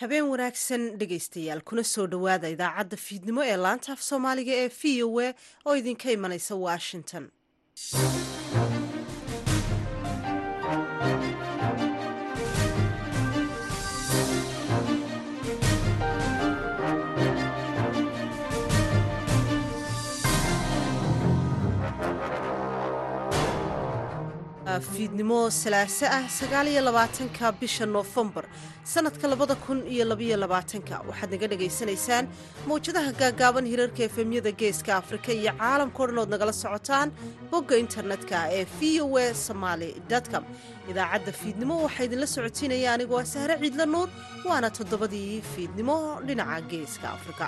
habeen wanaagsan dhegaystayaal kuna soo dhowaada idaacadda fiidnimo ee laanta af soomaaliga ee v o a oo idinka imanaysa washington fiidnimo salaaso ah sagaaliyo labaatanka bisha noofembar sanadka labada kun iyo labaiyo labaatanka. Waxaad naga dhagaysanaysaan mawjadaha gaagaaban hirarka efemyada geeska afrika iyo caalamkao dhan ood nagala socotaan bogga internetka ee v o a somaali com. Idaacadda fiidnimo waxaa idinla socotiinaya anigoo ah sahre ciidla nuur waana toddobadii fiidnimo dhinaca geeska afrika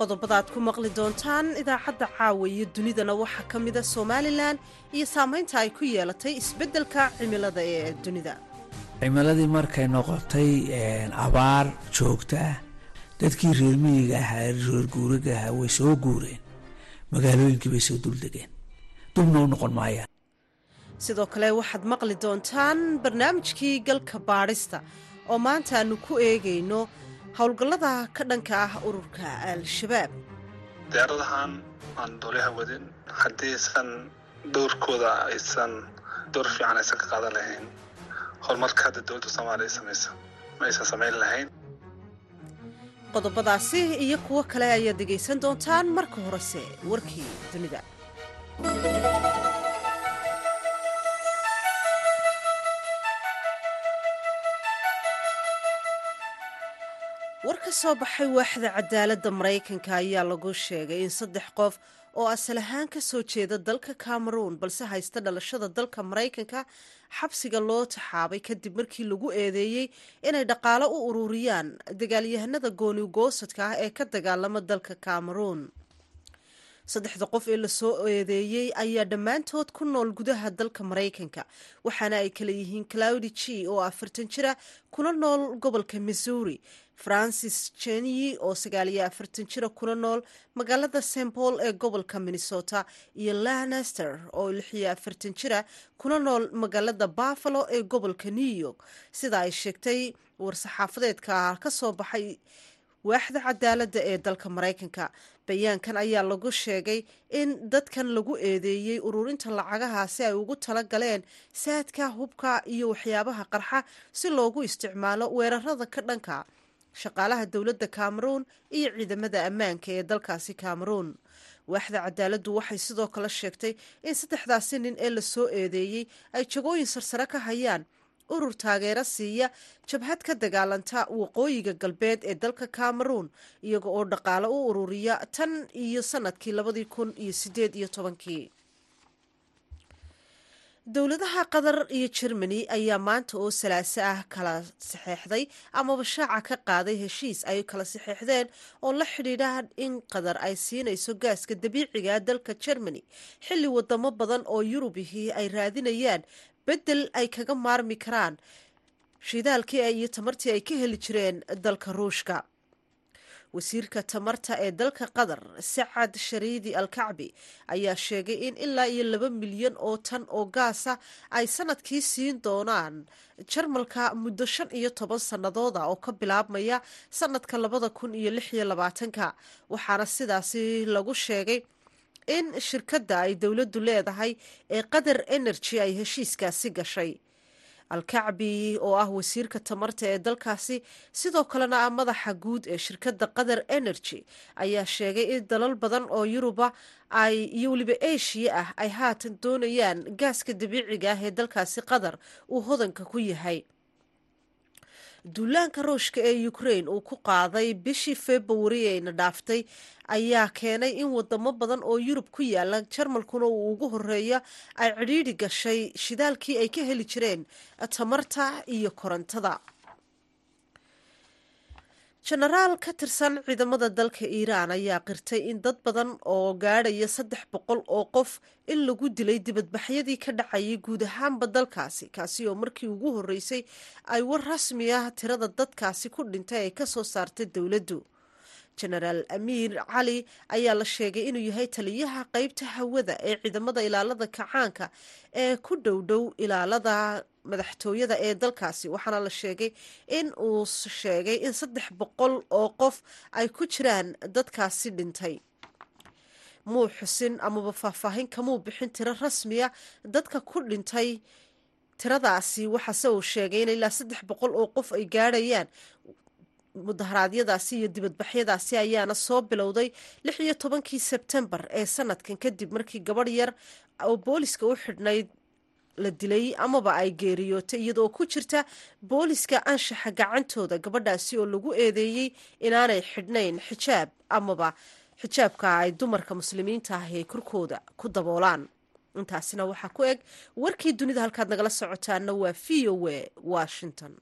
qodobada aad ku maqli doontaan idaacadda caawa iyo dunidana waxaa ka mida somalilan iyo saamaynta ay ku yeelatay isbeddelka cimilada ee dunida. Cimiladii markay noqotay abaar joogta ah. Dadkii reer miyiga ahaa reer guuraga ahaa way soo guureen. Magaalooyinkii bay soo duldegeen. Dubna u noqon maayaan sidoo kale waxaad maqli doontaan barnaamijkii galka baadhista. Oo maanta aanu ku eegayno howlgallada ka dhanka ah ururka al-shabaab. Diyaaradahan aan dooliha wadin haddiisan dowrkooda aysan dowr fiican aysan ka qaadan lahayn horumarka hadda dowladda soomaaliya ay samaysa ma aysan samayn lahayn. Qodobadaasi iyo kuwo kale ayaad dhegaysan doontaan marka horese warkii dunida ka soo baxay waaxda cadaaladda maraykanka ayaa lagu sheegay in saddex qof oo asal ahaan ka soo jeeda dalka cameroon balse haysta dhalashada dalka maraykanka xabsiga loo taxaabay kadib markii lagu eedeeyey inay dhaqaalo u ururiyaan dagaalyahanada gooniugoosadka ah ee ka dagaalama dalka cameroon saddexda qof ee la soo eedeeyey ayaa dhammaantood ku nool gudaha dalka maraykanka waxaana ay kala yihiin claudi g oo afartan jira kuna nool gobolka missouri. Francis jenyi oo sagaaliyo afartan jira kuna nool magaalada st paul ee gobolka minnesota iyo lanester oo lixiyo afartan jira kuna nool magaalada buffalo ee gobolka new york. Sida ay sheegtay war-saxaafadeedka ka soo baxay waaxda cadaaladda ee dalka maraykanka. Bayaankan ayaa lagu sheegay in dadkan lagu eedeeyey ururinta lacagahaasi ay ugu tala galeen saadka hubka iyo waxyaabaha qarxa si loogu isticmaalo weerarada ka dhanka. Shaqaalaha dowladda cameroon iyo ciidamada ammaanka ee dalkaasi cameroon waaxda cadaaladdu waxay sidoo kale sheegtay in saddexdaasi nin ee la soo eedeeyey ay jagooyin sarsare ka hayaan urur taageero siiya jabhad ka dagaalanta waqooyiga galbeed ee dalka cameroon iyaga oo dhaqaale u ururiya tan iyo sannadkii labadii kun iyo sideed iyo tobankii. Dowladaha qatar iyo jermani ayaa maanta oo salaaso ah kala saxeexday amaba shaaca ka qaaday heshiis ay kala saxeexdeen oo la xidhiidha in qatar ay siinayso gaaska dabiiciga dalka jermani xilli wadamo badan oo yurubihii ay raadinayaan beddel ay kaga maarmi karaan shidaalkii iyo tamartii ay ka heli jireen dalka ruushka. Wasiirka tamarta ee dalka qatar sacad shariidi al kacbi ayaa sheegay in ilaa iyo laba milyan oo tan oo gaasa ay sannadkii siin doonaan jarmalka muddo shan iyo toban sannadooda oo ka bilaabmaya sanadka labada kun iyo lix iyo labaatanka. Waxaana sidaasi lagu sheegay in shirkadda ay dowladdu leedahay ee qatar energy ay heshiiskaasi gashay. Al-kacbi oo ah wasiirka tamarta ee dalkaasi sidoo kalena ah madaxa guud ee shirkadda qatar energy ayaa sheegay in dalal badan oo yuruba ay iyo weliba eshiya ah ay haatan doonayaan gaaska dabiiciga ah ee dalkaasi qatar uu hodanka ku yahay duulaanka ruushka ee ukrain uu ku qaaday bishii februari ayna dhaaftay ayaa keenay in wadamo badan oo yurub ku yaalla jarmalkuna uu ugu horreeya ay cidhiidhi gashay shidaalkii ay ka heli jireen tamarta iyo korontada jenaraal ka tirsan ciidamada dalka iiraan ayaa qirtay in dad badan oo gaadhaya saddex boqol oo qof in lagu dilay dibadbaxyadii ka dhacayay guud ahaanba dalkaasi kaasi oo markii ugu horreysay ay war rasmi ah tirada dadkaasi ku dhintay ay ka soo saartay dowladdu. Jenaraal amiir cali ayaa la sheegay inuu yahay taliyaha qeybta hawada ee ciidamada ilaalada kacaanka ee ku dhowdhow ilaalada madaxtooyada ee dalkaasi. Waxaana la sheegay in uu sheegay in saddex boqol oo qof ay ku jiraan dadkaasi dhintay. Muu xusin amaba faahfaahin kamuu bixin tiro rasmiya dadka ku dhintay tiradaasi. Waxaase uu sheegay in ilaa saddex boqol oo qof ay gaadhayaan mudaharaadyadaasi iyo dibadbaxyadaasi ayaana soo bilowday lix iyo tobankii sebtembar ee sanadkan kadib markii gabadh yar oo booliska u xidhnayd la dilay amaba ay geeriyootay iyadoo ku jirta booliska anshaxa gacantooda gabadhaasi oo lagu eedeeyey inaanay xidhnayn xijaab amaba. Xijaabka ay dumarka muslimiinta ah ee korkooda ku daboolaan. Intaasina waxaa ku eg warkii dunida halkaad nagala socotaana waa v o a washington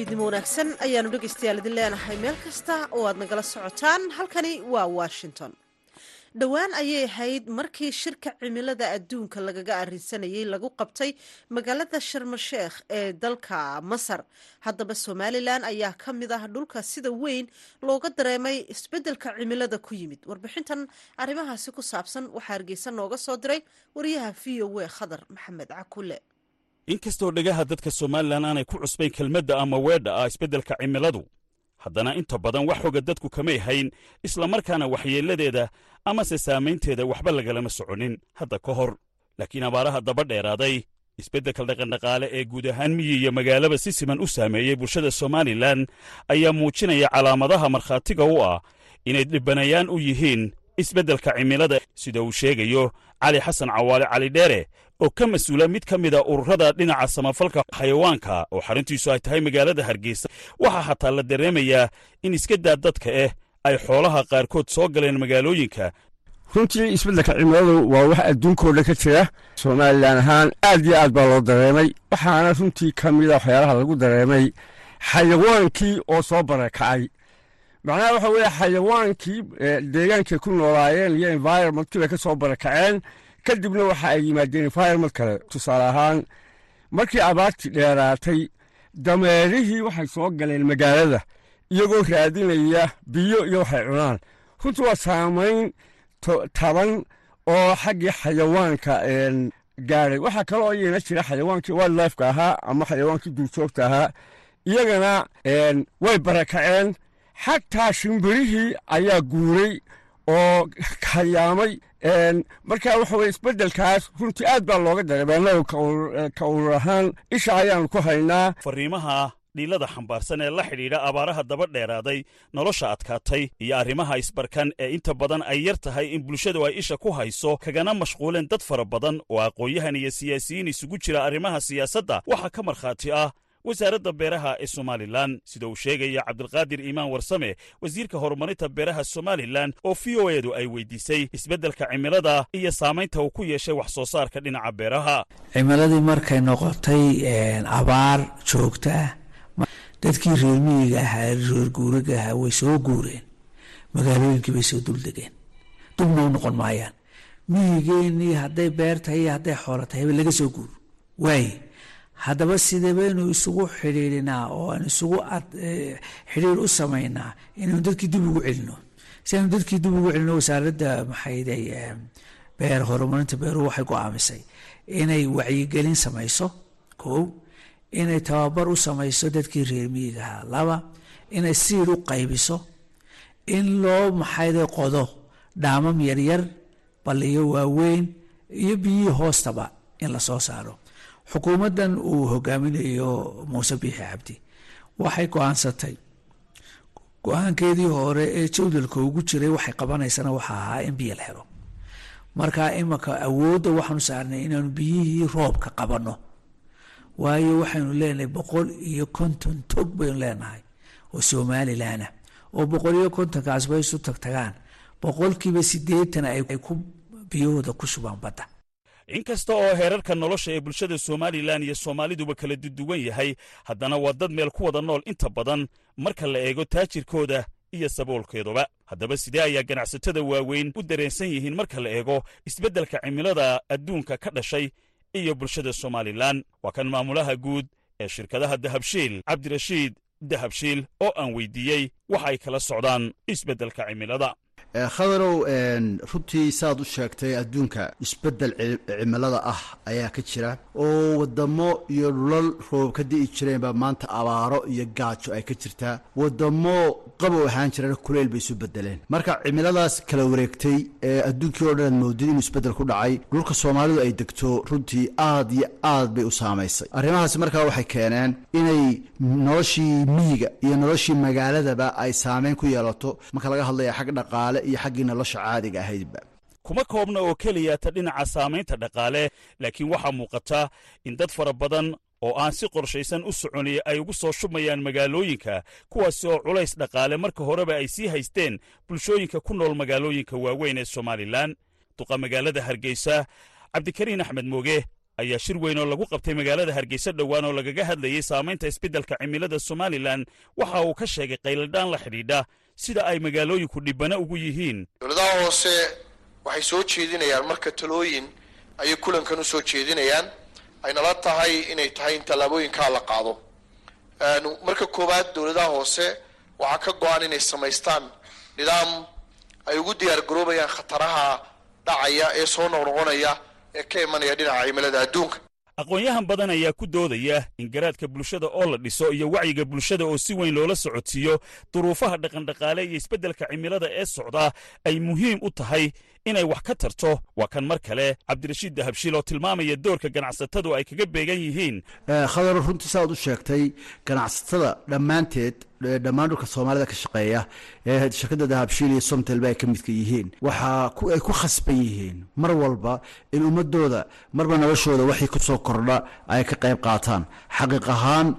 fiidnimo wanaagsan ayaanu dhegeystayaal idin leenahay meel kasta oo aad nagala socotaan. Halkani waa washington. Dhowaan ayay ahayd markii shirka cimilada adduunka lagaga arinsanayay lagu qabtay magaalada sharmasheekh ee dalka masar. Haddaba somalilan ayaa ka mid ah dhulka sida weyn looga dareemay isbeddelka cimilada ku yimid. Warbixintan arrimahaasi ku saabsan waxaa hargeysa nooga soo diray wariyaha v o a khadar maxamed cakule inkastoo dhegaha dadka somalilan aanay ku cusbayn kelmadda ama weedha ah isbeddelka cimiladu haddana inta badan wax xoga dadku kamay hayn islamarkaana waxyeelladeeda amase saamaynteeda waxba lagalama soconin hadda ka hor. Laakiin abaaraha daba dheeraaday isbeddelka dhaqandhaqaale ee guud ahaan miyi iyo magaalaba si siman u saameeyey bulshada somalilan ayaa muujinaya calaamadaha markhaatiga u ah inay dhibbanayaan u yihiin isbeddelka cimilada sida uu sheegayo cali xasan cawaale cali dheere oo ka mas'uula mid ka mida ururada dhinaca samafalka xayawaanka oo xaruntiisu ay tahay magaalada hargeysa. Waxaa xataa la dareemayaa in iska daa dadka ah ay xoolaha qaarkood soo galeen magaalooyinka. Runtii isbeddelka cimiladu waa wax adduunkao dhan ka jira. Somalilan ahaan aad iyo aad baa loo dareemay waxaana runtii ka mida waxyaalaha lagu dareemay xayawaankii oo soo barakacay macnaha waxa weeye xayawaankii deegaankay ku noolaayeen iyo environmentkii bay ka soo barakaceen. Kadibna waxa ay yimaadeen environment kale tusaale ahaan markii abaartii dheeraatay dameerihii waxay soo galeen magaalada iyagoo raadinaya biyo iyo waxay cunaan. Runtii waa saamayn taban oo xaggii xayawaanka gaadhay waxaa kaloo iyana jira xayawaankii wildlifeka ahaa ama xayawaankii duurjoogta ahaa iyagana way barakaceen xataa shimbirihii ayaa guuray oo hayaamay marka waxa weye isbeddelkaas runtii aad baa looga dareemay annagu ka urur ahaan isha ayaanu ku haynaa. Fariimaha dhiilada xambaarsan ee la xidhiidha abaaraha daba dheeraaday nolosha adkaatay iyo arrimaha isbarkan ee inta badan ay yar tahay in bulshadu ay isha ku hayso kagana mashquuleen dad fara badan oo aqoon-yahan iyo siyaasiyiin isugu jira arrimaha siyaasadda. Waxaa ka markhaati ah wasaaradda beeraha ee somalilan sida uu sheegaya cabdilqaadir iimaan warsame wasiirka horumarinta beeraha somalilan oo v o edu ay weydiisay isbeddelka cimilada iyo saamaynta uu ku yeeshay wax soo saarka dhinaca beeraha. Cimiladii markay noqotay abaar joogta ah dadkii reer miyiga ahaa reer guuraga ahaa way soo guureen. Magaalooyinkii bay soo duldegeen. Dubna u noqon maayaan. Miyigeenii hadday beer tahay iyo hadday xoolo tahayba laga soo guuro waaye haddaba sidee baynu isugu xidhiidhinaa oo aan isugu xidhiir u samaynaa inaynu dadkii dib ugu celino? Si aynu dadkii dib ugu celino wasaaradda maxayday beer horumarinta beeruhu waxay go'aamisay inay wacyigelin samayso kow inay tababar u samayso dadkii reer miyigaha laba inay siid u qaybiso in loo maxayday qodo dhaamam yaryar balliyo waaweyn iyo biyihii hoostaba in la soo saaro xukuumaddan uu hogaaminayo muuse biixi cabdi. Waxay go'aansatay. Go'aankeedii hore ee jawdalka ugu jiray waxay qabanaysana waxa ahaa in biyo la helo. Marka imanka awoodda waxaanu saarnay inaanu biyihii roobka qabanno. Waayo waxaynu leenahay boqol iyo konton tog baynu leenahay oo somalilan ah oo boqoliyo kontonkaas way isu tagtagaan. Boqolkiiba siddeetan ay ku biyahooda ku shubaan badda inkasta oo heerarka nolosha ee bulshada somalilan iyo soomaaliduba kala duduwan yahay haddana waa dad meel ku wada nool inta badan marka la eego taajirkooda iyo saboolkeeduba. Haddaba sidee ayaa ganacsatada waaweyn u dareensan yihiin marka la eego isbeddelka cimilada adduunka ka dhashay iyo bulshada somalilan? Waa kan maamulaha guud ee shirkadaha dahabshiil cabdirashiid dahabshiil oo aan weydiiyey waxa ay kala socdaan isbeddelka cimilada khadarow runtii saaad u sheegtay adduunka isbeddel cimilada ah ayaa ka jira oo wadamo iyo dhulal roob ka di'i jireenba maanta abaaro iyo gaajo ay ka jirtaa wadamo qabow ahaan jirana kuleyl bay isu bedeleen marka cimiladaas kala wareegtay ee adduunkii oo dhan aad moodid inuu isbeddel ku dhacay dhulka soomaalidu ay degto runtii aad iyo aad bay u saamaysay. Arrimahaasi markaa waxay keeneen inay noloshii miyiga iyo noloshii magaaladaba ay saameyn ku yeelato. Marka laga hadlaya xag dhaqaale iyo xaggii nolosha caadiga ahaydba. Kuma koobna oo keliya ta dhinaca saamaynta dhaqaale laakiin waxaa muuqata in dad fara badan oo aan si qorshaysan u soconaya ay ugu soo shubmayaan magaalooyinka kuwaasi oo culays dhaqaale marka horeba ay sii haysteen bulshooyinka ku nool magaalooyinka waaweyn ee somalilan duqa magaalada hargeysa cabdikariin axmed mooge ayaa shir weyn oo lagu qabtay magaalada hargeysa dhowaan oo lagaga hadlayey saamaynta isbeddelka cimilada somalilan waxa uu ka sheegay qayladhaan la xidhiidha sida ay magaalooyinku dhibana ugu yihiin. Dowladaha hoose waxay soo jeedinayaan marka talooyin ayay kulankan u soo jeedinayaan. Aynala tahay inay tahay in tallaabooyinkaa la qaado. Marka koowaad dowladaha hoose waxaa ka go-an inay samaystaan nidaam ay ugu diyaar garoobayaan khataraha dhacaya ee soo noqnoqonaya ee ka imanaya dhinaca cimilada adduunka aqoon-yahan badan ayaa ku doodaya in garaadka bulshada oo la dhiso iyo wacyiga bulshada oo si weyn loola socodsiiyo duruufaha dhaqandhaqaale iyo isbeddelka cimilada ee socda ay muhiim u tahay inay wax ka tarto. Waa kan mar kale cabdirashiid dahabshiil oo tilmaamaya doorka ganacsatadu ay kaga beegan yihiin. Khadaro runtii saaad u sheegtay ganacsatada dhammaanteed dhammaan dhulka soomaalida ka shaqeeya ee shirkadda dahabshiil iyo somtelba ay ka midka yihiin. Waxaa ay ku khasban yihiin mar walba in ummadooda marba noloshooda waxay ku soo kordha ay ka qayb qaataan. Xaqiiq ahaan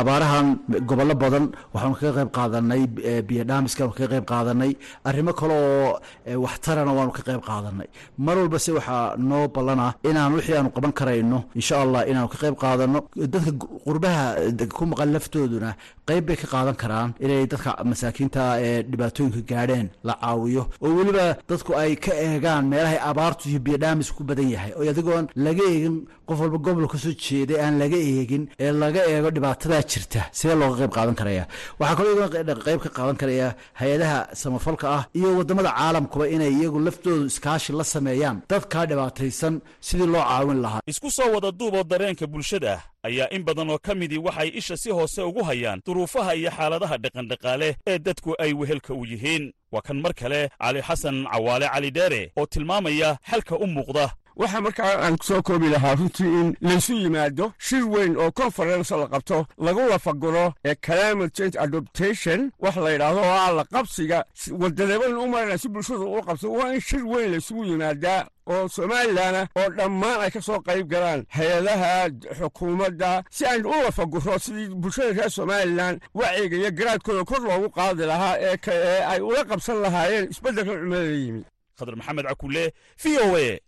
abaarahan gobollo badan waxaanu kaga qayb qaadanay biyodhaamiska waanu kaga qayb qaadanay arrimo kale oo waxtarana waanu ka qayb qaadanay mar walba se waxaa noo ballana inaan wixii aanu qaban karayno insha allah inaanu ka qayb qaadano. Dadka qurbaha ku maqan laftooduna qayb bay ka qaadan karaan inay dadka masaakiinta ee dhibaatooyinka gaadheen la caawiyo. Oo weliba dadku ay ka eegaan meelahay abaartu iyo biyodhaamis ku badan yahay. Oo adigoon laga eegin qof walba gobol ka soo jeeday aan laga eegin ee laga eego dhibaatadaa jirta. Sidee looga qayb qaadan karaya waxaa kaloo qayb ka qaadan karaya hay'adaha samafalka ah iyo waddamada caalamkuba inay iyagu laftoodu iskaashi la sameeyaan. Dadkaa dhibaataysan sidii loo caawin lahaa. Isku soo wada duuboo dareenka bulshada ayaa in badan oo ka midii waxay isha si hoose ugu hayaan duruufaha iyo xaaladaha dhaqandhaqaale ee dadku ay wehelka u yihiin. Waa kan mar kale cali xasan cawaale cali dheere oo tilmaamaya xalka u muuqda waxaa markaa aan soo koobi lahaa runtii in laysu yimaado shir weyn oo conference la qabto lagu lafaguro ee climate change adoptation wax la yidhaahdo oo ah la qabsiga. Wadadeban u marana si bulshadu u qabso waa in shir weyn laysugu yimaadaa oo somalilanah oo dhammaan ay ka soo qayb galaan hay'adaha xukuumadda. Si aynu u lafaguro sidii bulshada reer somalilan wacyiga iyo garaadkooda kor loogu qaadi lahaa ee ay ula qabsan lahaayeen isbeddelka cimilada yimi khadar maxamed cakulle v o a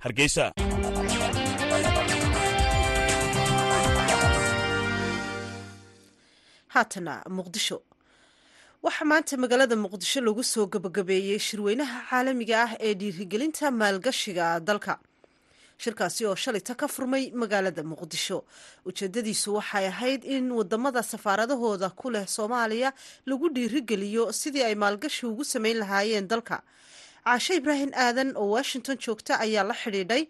hargeysa. Haatana muqdisho. Waxaa maanta magaalada muqdisho lagu soo gabagabeeyey shirweynaha caalamiga ah ee dhiirigelinta maalgashiga dalka. Shirkaasi oo shalayta ka furmay magaalada muqdisho. Ujeedadiisu waxay ahayd in waddamada safaaradahooda ku leh soomaaliya lagu dhiirigeliyo sidii ay maalgashi ugu sameyn lahaayeen dalka caashe ibraahim aadan oo washington joogta ayaa la xidhiidhay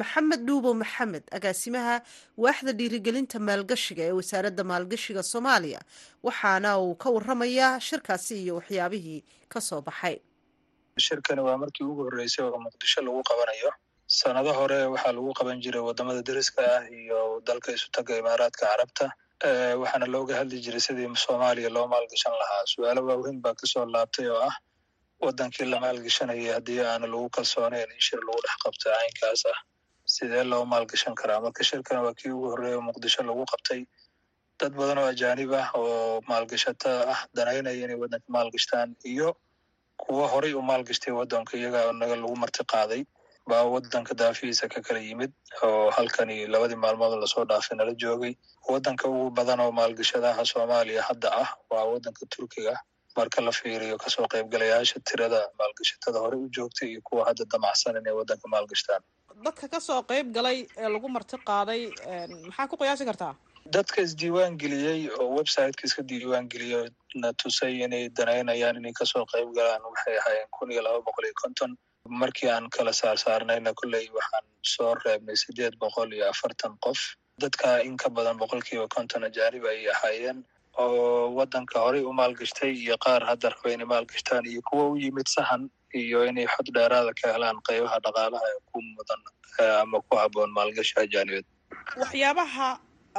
maxamed dhuubo maxamed agaasimaha waaxda dhiirigelinta maalgashiga ee wasaaradda maalgashiga soomaaliya waxaana uu ka waramayaa shirkaasi iyo waxyaabihii ka soo baxay. Shirkani waa markii ugu horreysay oo muqdisho lagu qabanayo. Sanado hore waxaa lagu qaban jiray waddamada deriska ah iyo dalka isutaga imaaraadka carabta waxaana looga hadli jiray sidii soomaaliya loo maalgashan lahaa. Su'aalo waaweyn baa ka soo laabtay oo ah wadankii la maalgashanayay haddii aana lagu kalsooneyn in shir lagu dhex qabto caynkaas ah sidee loo maalgashan karaa? Marka shirkan waa kii ugu horreeya muqdisho lagu qabtay. Dad badan oo ajaanib ah oo maalgashato ah danaynaya inay waddanka maalgashtaan iyo kuwo horay u maalgashtay waddanka iyaga naga lagu marti qaaday. Baa waddanka daafihiisa ka kala yimid oo halkani labadii maalmood la soo dhaafay nala joogay. Waddanka ugu badan oo maalgashadaha soomaaliya hadda ah waa waddanka turkiga marka la fiiriyo ka soo qaybgalayaasha tirada maalgashatada horey u joogtay iyo kuwa hadda damacsan inay waddanka maalgashtaan. Dadka ka soo qayb galay ee lagu marti qaaday maxaa ku qiyaasi kartaa? Dadka isdiiwaan geliyey oo websiteka iska diiwaan geliyey na tusay inay danaynayaan inay ka soo qayb galaan waxay ahaayeen kun iyo laba boqol iyo konton. Markii aan kala saarsaarnayna kolley waxaan soo reebnay siddeed boqol iyo afartan qof. Dadka in ka badan boqolkiiba konton ajaanib ayay ahaayeen oo waddanka horey u maalgashtay iyo qaar hadda raba inay maalgashtaan iyo kuwa u yimid sahan iyo inay xod dheeraada ka helaan qaybaha dhaqaalaha ee ku mudan ama ku habboon maalgashi ajaanibeed waxyaabaha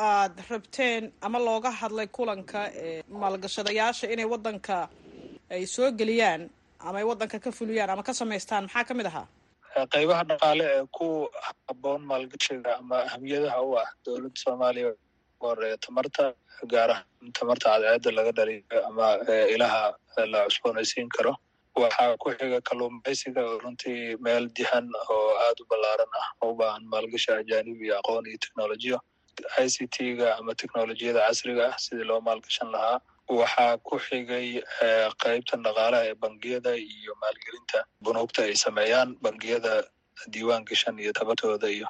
aad rabteen ama looga hadlay kulanka ee maalgashadayaasha inay waddanka ay soo geliyaan ama ay waddanka ka fuliyaan ama ka samaystaan maxaa ka mid ahaa? Qaybaha dhaqaale ee ku habboon maalgashiga ama ahamiyadaha u ah dowladda soomaaliya horreeya tamarta gaar tamarta cadceedda laga dhaliyo ama ilaha la cusboonaysiin karo waxaa ku xiga kalluumaysiga runtii meel dihan oo aada u ballaaran ah oo u baahan maalgashi ajaanib iyo aqoon iyo technolojiya i c t-ga ama technolojiyada casriga ah sidii loo maalgashan lahaa waxaa ku xigay qaybtan dhaqaalaha ee bangiyada iyo maalgelinta bunuugta ay sameeyaan bangiyada diiwaan gashan iyo tabartooda iyo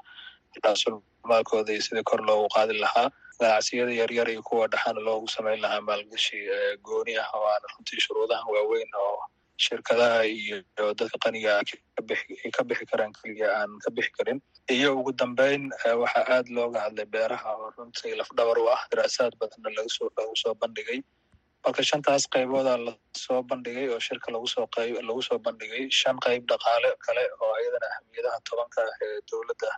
maalkooda iyo sidii kor loogu qaadi lahaa ganacsiyada yaryar iyo kuwa dhexana loogu samayn lahaa maalgashi gooni ah oo aan runtii shuruudaha waaweyn oo shirkadaha iyo dadka qaniga ay ka bixi karaan keliya aan ka bixi karin. Iyo ugu dambeyn waxaa aada looga hadlay beeraha oo runtii lafdhabar u ah daraasaad badanna lagu soo bandhigay. Marka shantaas qaybooda la soo bandhigay oo shirka lagu soo bandhigay shan qayb dhaqaale kale oo ayadana ahamiyadaha tobanka ah ee dowladda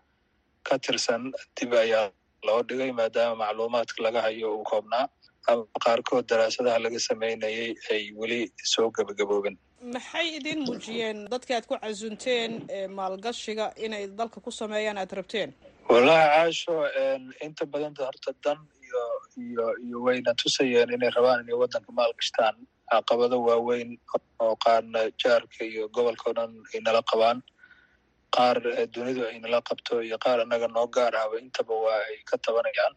ka tirsan dib ayaa loo dhigay maadaama macluumaadka laga hayo uu koobnaa ama qaarkood daraasadaha laga sameynayay ay weli soo gebagaboobin maxay idin muujiyeen dadka aad ku casunteen maalgashiga inay dalka ku sameeyaan aad rabteen? Wallahi caasho inta badan horta dan iyo iyo iyo wayna tusayeen inay rabaan inay waddanka maalgashtaan caqabado waaweyn oo qaarna jaarka iyo gobolka o dhan ay nala qabaan qaar dunidu ay nala qabto iyo qaar annaga noo gaar ahba intaba waa ay ka tabanayaan.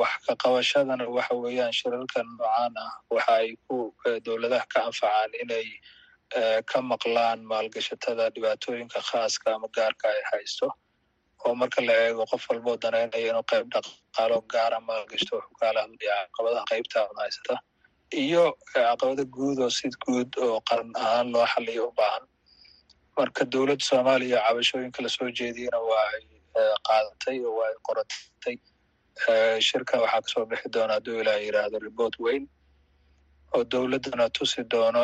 Wax ka qabashadana waxa weeyaan shirarkan noocaan ah waxa ay ku dowladaha ka anfacaan inay ka maqlaan maalgashatada dhibaatooyinka khaaska ama gaarka ay haysto. Oo marka la eego qof walboo danaynaya inuu qayb dhaqaalo gaara maalgashto wuxuu kaala hadlayaa caqabadaha qaybta haysata. Iyo caqabado guud oo sid guud oo qaran ahaan loo xaliyo u baahan marka dowladda soomaaliya cabashooyinka la soo jeediyena waa ay qaadatay oo waa ay qoratay shirka waxaa ka soo bixi doona hadduu ilaa yidhaahdo report weyn oo dowladdana tusi doono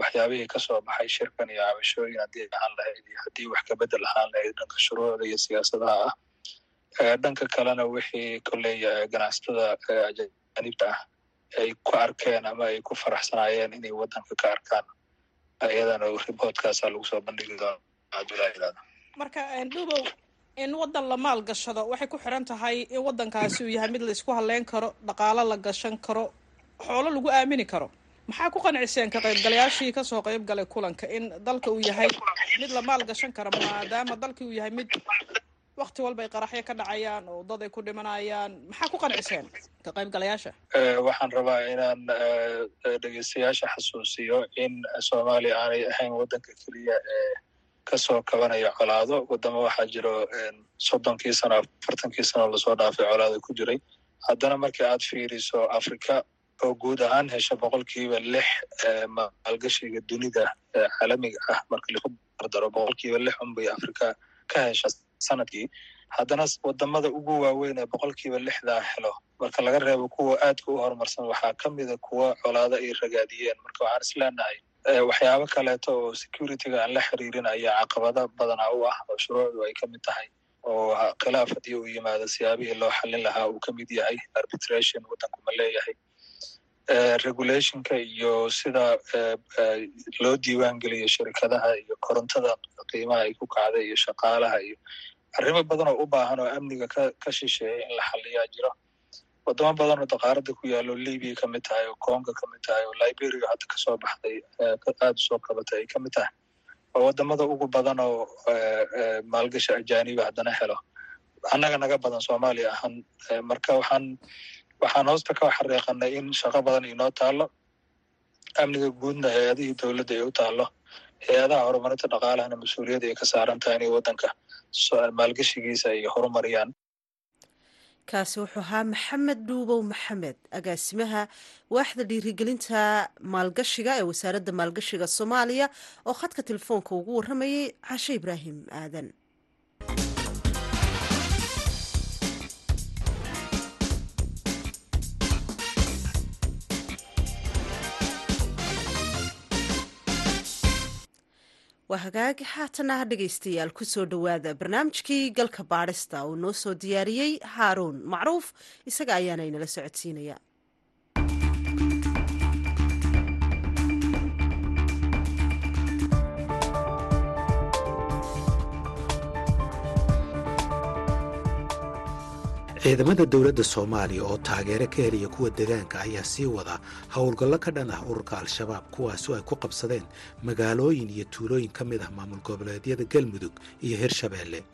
waxyaabihii ka soo baxay shirkan iyo cabashooyin haddii ahaan lahayd iyo haddii wax kabedel ahaan lahayd dhanka shuruucda iyo siyaasadaha. Ah dhanka kalena wixii kolley ganacsatada ajaanibta ah ay ku arkeen ama ay ku faraxsanaayeen inay waddanka ka arkaan ayadana reportkaasaa lagu soo bandhigi doona hadduu ilaa yidhahdo marka dhubow in waddan la maal gashado waxay ku xiran tahay in waddankaasi uu yahay mid la isku halleyn karo dhaqaalo la gashan karo xoolo lagu aamini karo. Maxaa ku qanciseen ka qaybgalayaashii ka soo qayb galay kulanka? In dalka uu yahay mid la maal gashan karo maadaama dalkii uu yahay mid wakti walba ay qaraxyo ka dhacayaan oo dad ay ku dhimanayaan. Maxaa ku qanciseen ka qaybgalayaasha waxaan rabaa inaan dhegeystayaasha xasuusiyo in soomaaliya aanay ahayn waddanka keliya ee ka soo kabanaya colaado. Wadamo waxaa jiro soddonkii sano afartankii sano la soo dhaafay colaado ku jiray. Haddana markii aad fiiriso africa oo guud ahaan hesha boqolkiiba lix maalgashiga dunida caalamiga ah marka lagu dardaro boqolkiiba lix unbay africa ka hesha sannadkii haddana waddamada ugu waaweyn ee boqolkiiba lixdaa helo. Marka laga reebo kuwa aadka u horumarsan waxaa ka mida kuwa colaado ay ragaadiyeen. Marka waxaan isleenahay waxyaabo kaleeto oo securityga aan la xiriirin ayaa caqabado badana u ah oo shuruucdu ay ka mid tahay oo khilaaf haddii uu yimaado siyaabihii loo xallin lahaa uu ka mid yahay arbitration waddanku ma leeyahay regulationka iyo sida loo diiwaan geliyo shirkadaha iyo korontada qiimaha ay ku kacday iyo shaqaalaha iyo arrimo badan oo u baahan oo amniga ka shisheeya in la xaliyaa jiro wadamo badan oo daqaaradda ku yaalo libya ka tahay oo conga ka mid tahay oo liberia hadda ka soo baxday aada u soo qabatay ay ka tahay waa waddamada ugu badan oo maalgashi ajaaniba haddana helo annaga naga badan soomaaliya ahaan marka waxaan waxaan hoosta ka xariiqanay in shaqo badan inoo taalo amniga guudna hay'adihii dowladda ay u taalo hay'adaha horumarinta dhaqaalahana mas'uuliyadda ay ka saaran tahay inay waddanka maalgashigiisa ay horumariyaan. Kaasi wuxuu ahaa maxamed dhuubow maxamed agaasimaha waaxda dhiirigelinta maalgashiga ee wasaaradda maalgashiga soomaaliya oo khadka telefoonka ugu warramayay cashe ibraahim aadan waa hagaag haatana ha dhegaystayaal ku soo dhowaada barnaamijkii galka baadhista uu noo soo diyaariyey haaruun macruuf isaga ayaana inala socodsiinaya ciidamada dowladda soomaaliya oo taageero ka helaya kuwa degaanka ayaa sii wada howlgallo ka dhan ah ururka al-shabaab kuwaasoo ay ku qabsadeen magaalooyin iyo tuulooyin ka mid ah maamul goboleedyada galmudug iyo hirshabeelle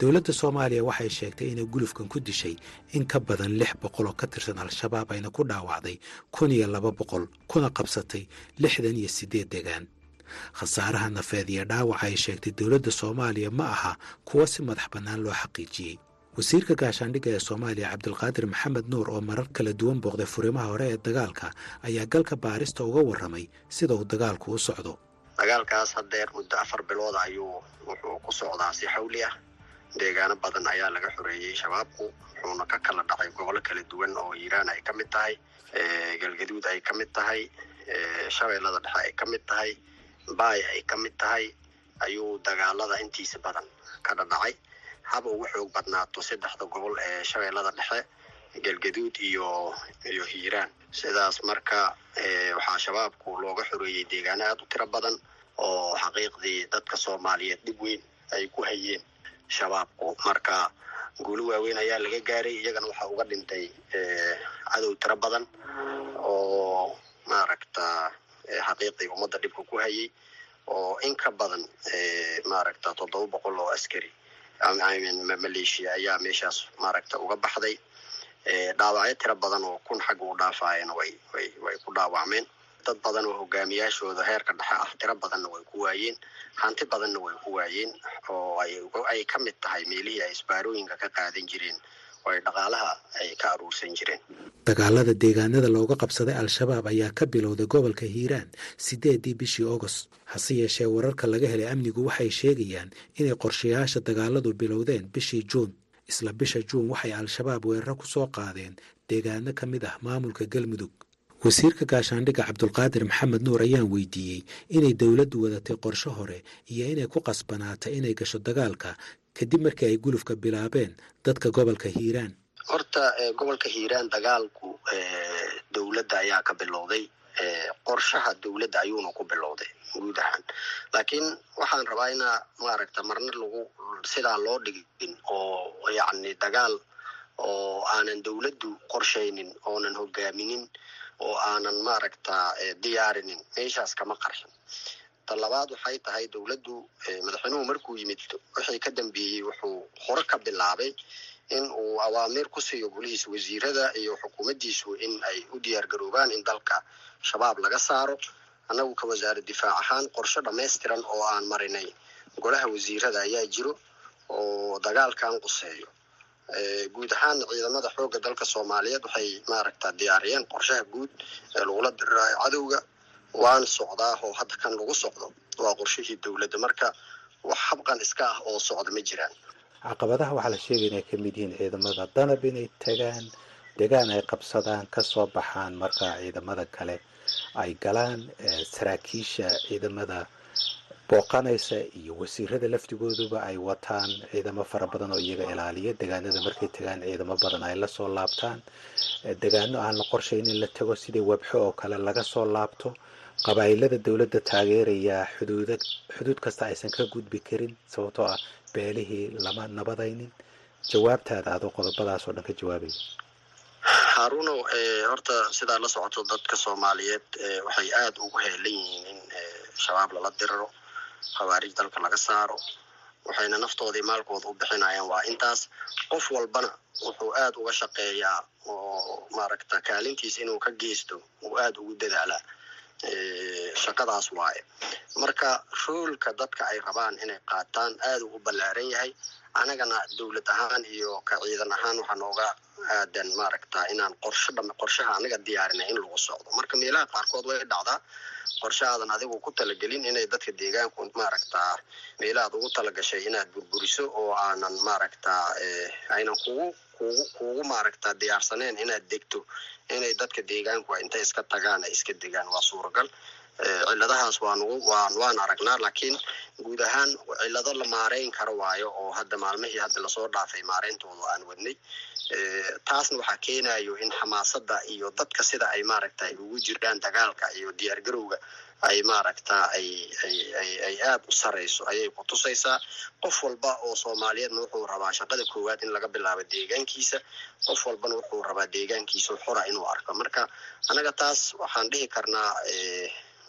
dowladda soomaaliya waxay sheegtay inay gulufkan ku dishay in ka badan lix boqol oo ka tirsan al-shabaab ayna ku dhaawacday kun iyo laba boqol kuna qabsatay lixdan iyo siddeed degaan khasaaraha nafeed iyo dhaawaca ay sheegtay dowladda soomaaliya ma aha kuwo si madax bannaan loo xaqiijiyey wasiirka gaashaandhigga ee soomaaliya cabdulqaadir maxamed nuur oo marar kala duwan booqday furimaha hore ee dagaalka ayaa galka baarista uga warramay sida uu dagaalku u socdo. Dagaalkaas haddeer muddo afar bilood ayuu wuxuu ku socdaa si xawli ah. Deegaano badan ayaa laga xoreeyey shabaabku wuxuuna ka kala dhacay gobollo kala duwan oo hiiraan ay ka mid tahay galgaduud ay ka mid tahay shabeellada dhexe ay ka mid tahay baay ay ka mid tahay ayuu dagaalada intiisa badan ka dhadhacay haba ugu xoog badnaato saddexda gobol ee shabeellada dhexe galgaduud iyo iyo hiiraan. Sidaas marka waxaa shabaabku looga xoreeyey deegaano aada u tiro badan oo xaqiiqdii dadka soomaaliyeed dhib weyn ay ku hayeen. Shabaabku marka guulo waaweyn ayaa laga gaaray iyagana waxaa uga dhintay cadow tiro badan oo maaragta xaqiiqdii ummadda dhibka ku hayay oo in ka badan maaragta toddoba boqol oo askari maleeshiya ayaa meeshaas maaragta uga baxday. Dhaawacyo tiro badan oo kun xagga u dhaafaayana way way way ku dhaawacmeen. Dad badan oo hogaamiyaashooda heerka dhexe ah tiro badanna way ku waayeen. Hanti badanna way ku waayeen oo ay ka mid tahay meelihii ay isbaarooyinka ka qaadan jireen oo ay dhaqaalaha ay ka aruursan jireen. Dagaalada deegaanada looga qabsaday al-shabaab ayaa ka bilowday gobolka hiiraan siddeedii bishii agost hase yeeshee wararka laga helay amnigu waxay sheegayaan inay qorshayaasha dagaaladu bilowdeen bishii juun. Isla bisha juun waxay al-shabaab weeraro ku soo qaadeen deegaano ka mid ah maamulka galmudug. Wasiirka gaashaandhigga cabdulqaadir maxamed nuur ayaan weydiiyey inay dowladdu wadatay qorshe hore iyo inay ku qasbanaatay inay gasho dagaalka kadib markii ay gulufka bilaabeen dadka gobolka hiiraan. Horta gobolka hiiraan dagaalku dowladda ayaa ka bilowday qorshaha dowladda ayuuna ku bilowday guud ahaan. Laakiin waxaan rabaa inaa maaragta marna lagu sidaa loo dhigin oo yacni dagaal oo aanan dowladdu qorshaynin oonan hogaaminin oo aanan maaragta diyaarinin. Meeshaas kama qarxin ta labaad waxay tahay dowladdu madaxweynuhu markuu yimid wixii ka dambeeyey wuxuu hore ka bilaabay in uu awaamiir ku siiyo golihiisa wasiirada iyo xukuumaddiisu in ay u diyaar garoobaan in dalka shabaab laga saaro. Annagu ka wasaarad difaac ahaan qorshe dhammaystiran oo aan marinay golaha wasiirada ayaa jiro oo dagaalkan quseeyo. Guud ahaan ciidamada xoogga dalka soomaaliyeed waxay maaragta diyaariyeen qorshaha guud ee lagula diriraayo cadowga waana socdaa oo hadda kan lagu socdo waa qorshihii dowladda. Marka wax habqan iska ah oo socda ma jiraan. Caqabadaha waxaa la sheegaya inay ka mid yihiin ciidamada danab inay tagaan degaan ay qabsadaan ka soo baxaan marka ciidamada kale ay galaan saraakiisha ciidamada booqanaysa iyo wasiirada laftigooduba ay wataan ciidamo fara badan oo iyaga ilaaliya. Degaanada markay tagaan ciidamo badan ay la soo laabtaan. Degaano aan la qorshayn in la tago sidai webxo oo kale laga soo laabto qabaa'ilada dowladda taageeraya xuduuda xuduud kasta aysan ka gudbi karin sababtoo ah beelihii lama nabadaynin jawaabtaada adoo qodobadaas oo dhan ka jawaabaya haruno horta sidaa la socoto dadka soomaaliyeed waxay aada ugu heelan yihiin in shabaab lala diriro khawaarij dalka laga saaro waxayna naftoodii maalkooda u bixinayaan. Waa intaas qof walbana wuxuu aada uga shaqeeyaa oo maaragta kaalintiisa inuu ka geysto uu aada ugu dadaalaa shaqadaas waaye. Marka roolka dadka ay rabaan inay qaataan aada u ballaaran yahay anagana dowlad ahaan iyo ka ciidan ahaan waxaa nooga aadan maaragta inaan qorsho dham qorshaha anaga diyaarinay in lagu socdo. Marka meelaha qaarkood way dhacdaa qorshe aadan adigu ku talagelin inay dadka deegaanku maaragta meelahaad ugu talagashay inaad burburiso oo aanan maaragta aynan kugu kugu kugu maaragta diyaarsaneen inaad degto inay dadka deegaanku intay iska tagaan ay iska degaan waa suuragal ciladahaas waanugu waan aragnaa laakiin guud ahaan cilado la maareyn karo waayo oo hadda maalmihii hadda la soo dhaafay maareyntooda aan wadnay. Taasna waxaa keenayo in xamaasada iyo dadka sida ay maaragta ay ugu jiraan dagaalka iyo diyaargarowga ay maaragta ay aada u sareyso ayay ku tusaysaa qof walba oo soomaaliyeedna wuxuu rabaa shaqada koowaad in laga bilaabo deegaankiisa qof walbana wuxuu rabaa deegaankiisa xura inuu arko. Marka anaga taas waxaan dhihi karnaa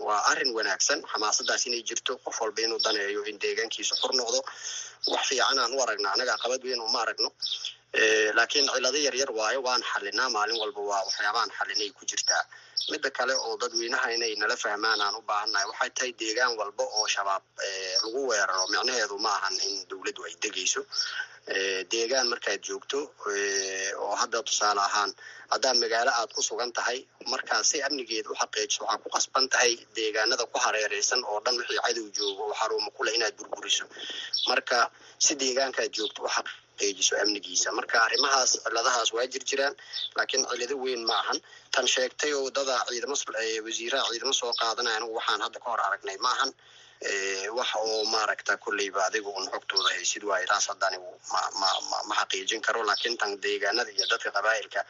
waa arrin wanaagsan. Xamaasadaas inay jirto qof walba inuu daneeyo in deegaankiisa xur noqdo. Wax fiican aan u aragna anaga qabad weyn uma aragno. Laakiin cilado yaryar waayo waan xalinaa maalin walba waa waxyaabahan xalinay ku jirtaa midda kale oo dadweynaha inay nala fahmaan aan u baahannahay waxay tahay deegaan walba oo shabaab lagu weeraro. Micnaheedu ma ahan in dowladdu ay degayso. Deegaan markaad joogto oo hadda tusaale ahaan haddaad magaalo aad ku sugan tahay markaa si amnigeed u xaqiijiso waxaa ku qasban tahay deegaanada ku hareereysan oo dhan wixii cadow joogo oo xaruuma kule inaad burburiso marka si deegaankaad joogto u xaqiijiso amnigiisa. Marka arrimahaas ciladahaas waa jir jiraan laakiin cilado weyn ma ahan. Tan sheegtay oo dada ciidamo wasiiraha ciidamo soo qaadanaya anigu waxaan hadda ka hor aragnay maahan wax oo maaragta kolleyba adiga un xogtooda haysid waayo taas hadda anigu ma xaqiijin karo laakiin tan deegaanada iyo dadka qabaa'ilka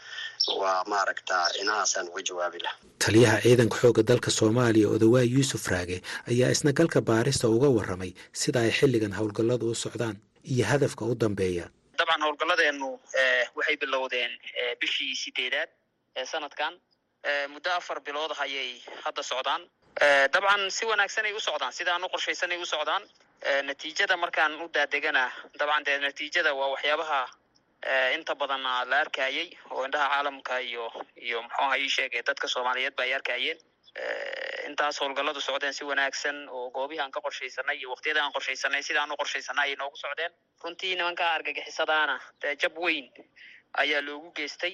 waa maaragta inahaasaan uga jawaabi laha taliyaha ciidanka xoogga dalka soomaaliya odawaa yuusuf raage ayaa isna galka baarista uga warramay sida ay xilligan howlgalladu u socdaan iyo hadafka u dambeeya. Dabcan howlgalladeenu waxay bilowdeen bishii sideedaad ee sanadkan. Muddo afar bilood ayay hadda socdaan. Dabcan si wanaagsanay u socdaan sidaan u qorshaysanay u socdaan. Natiijada markaan u daadegana dabcan dee natiijada waa waxyaabaha inta badan la arkayay oo indhaha caalamka iyo iyo muxuuha ii sheegay dadka soomaaliyeed ba ay arkayeen intaas howlgalladu socdeen si wanaagsan oo goobihii aan ka qorshaysanay iyo waqtiyada aan qorshaysanay sidaan u qorshaysanay ayay noogu socdeen. Runtii nimanka argagixisadaana jab weyn ayaa loogu geystay.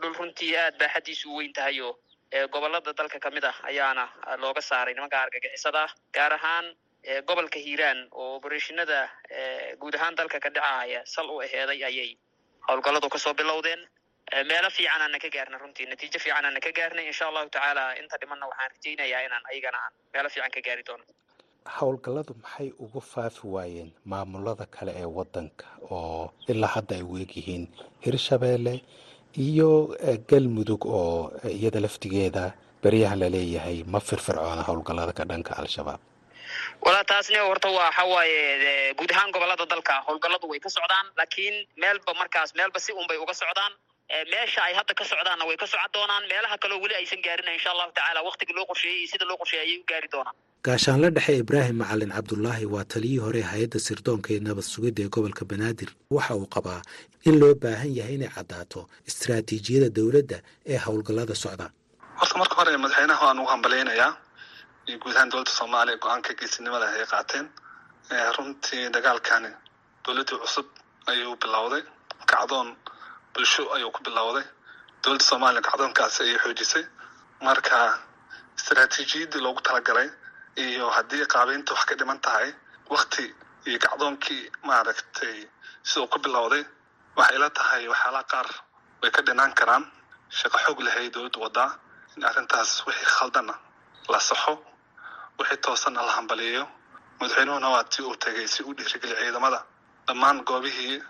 Dhul runtii aad baa xaddiisu u weyn tahay oo gobollada dalka ka mid ah ayaana looga saaray nimanka argagixisada ah gaar ahaan gobolka hiiraan oo obereshinada guud ahaan dalka ka dhacaya sal u aheeday ayay howlgalladu ka soo bilowdeen meelo fiican aana ka gaarna runtii. Natiijo fiican aana ka gaarnay insha allahu tacaala inta dhimanna waxaan rajaynayaa inaan ayagana aan meelo fiican ka gaari doono. Howlgalladu maxay uga faafi waayeen maamulada kale ee waddanka oo ilaa hadda ay weegyihiin hirshabeelle iyo galmudug oo iyada laftigeeda beryahan la leeyahay ma firfircoona howlgallada ka dhanka al-shabaab? Walaa taasni horta waxa waaye guud ahaan gobollada dalka howlgalladu way ka socdaan laakiin meelba markaas meelba si unbay uga socdaan meesha ay hadda ka socdaanna way ka socon doonaan. Meelaha kaleo weli aysan gaarina insha allahu tacaala waktigii loo qorsheeyey iyo sida loo qorsheeyay ayay u gaari doonaan. Gaashaanla dhexe ibraahim macalin cabdulaahi waa taliyii hore hay'adda sirdoonka ee nabad sugidda ee gobolka banaadir. Waxa uu qabaa in loo baahan yahay inay caddaato istaraatiijiyada dowladda ee howlgallada socda. Horta marka hore madaxweynaha waan ugu hambalaynayaa iyo guud ahaan dowladda soomaaliya go'aanka geesinimada ay qaateen. Runtii dagaalkani dowladdii cusub ayuu bilowday. Kacdoon bulsho ayuu ku bilowday. Dowladda soomaaliya kacdoonkaasi ayay xoojisay. Marka istaraatiijiyaddii loogu talagalay iyo haddii qaabeynta wax ka dhiman tahay wakti iyo kacdoonkii maaragtay sidau ku bilowday waxay la tahay waxyaalaha qaar way ka dhinaan karaan. Shaqo xoog lahay dowladda waddaa in arrintaas wixii khaldana la saxo wixii toosanna la hambaliyeeyo madaxweynuhuna waa tii uu tegay si uu dhiirigeliya ciidamada. Dhammaan goobihii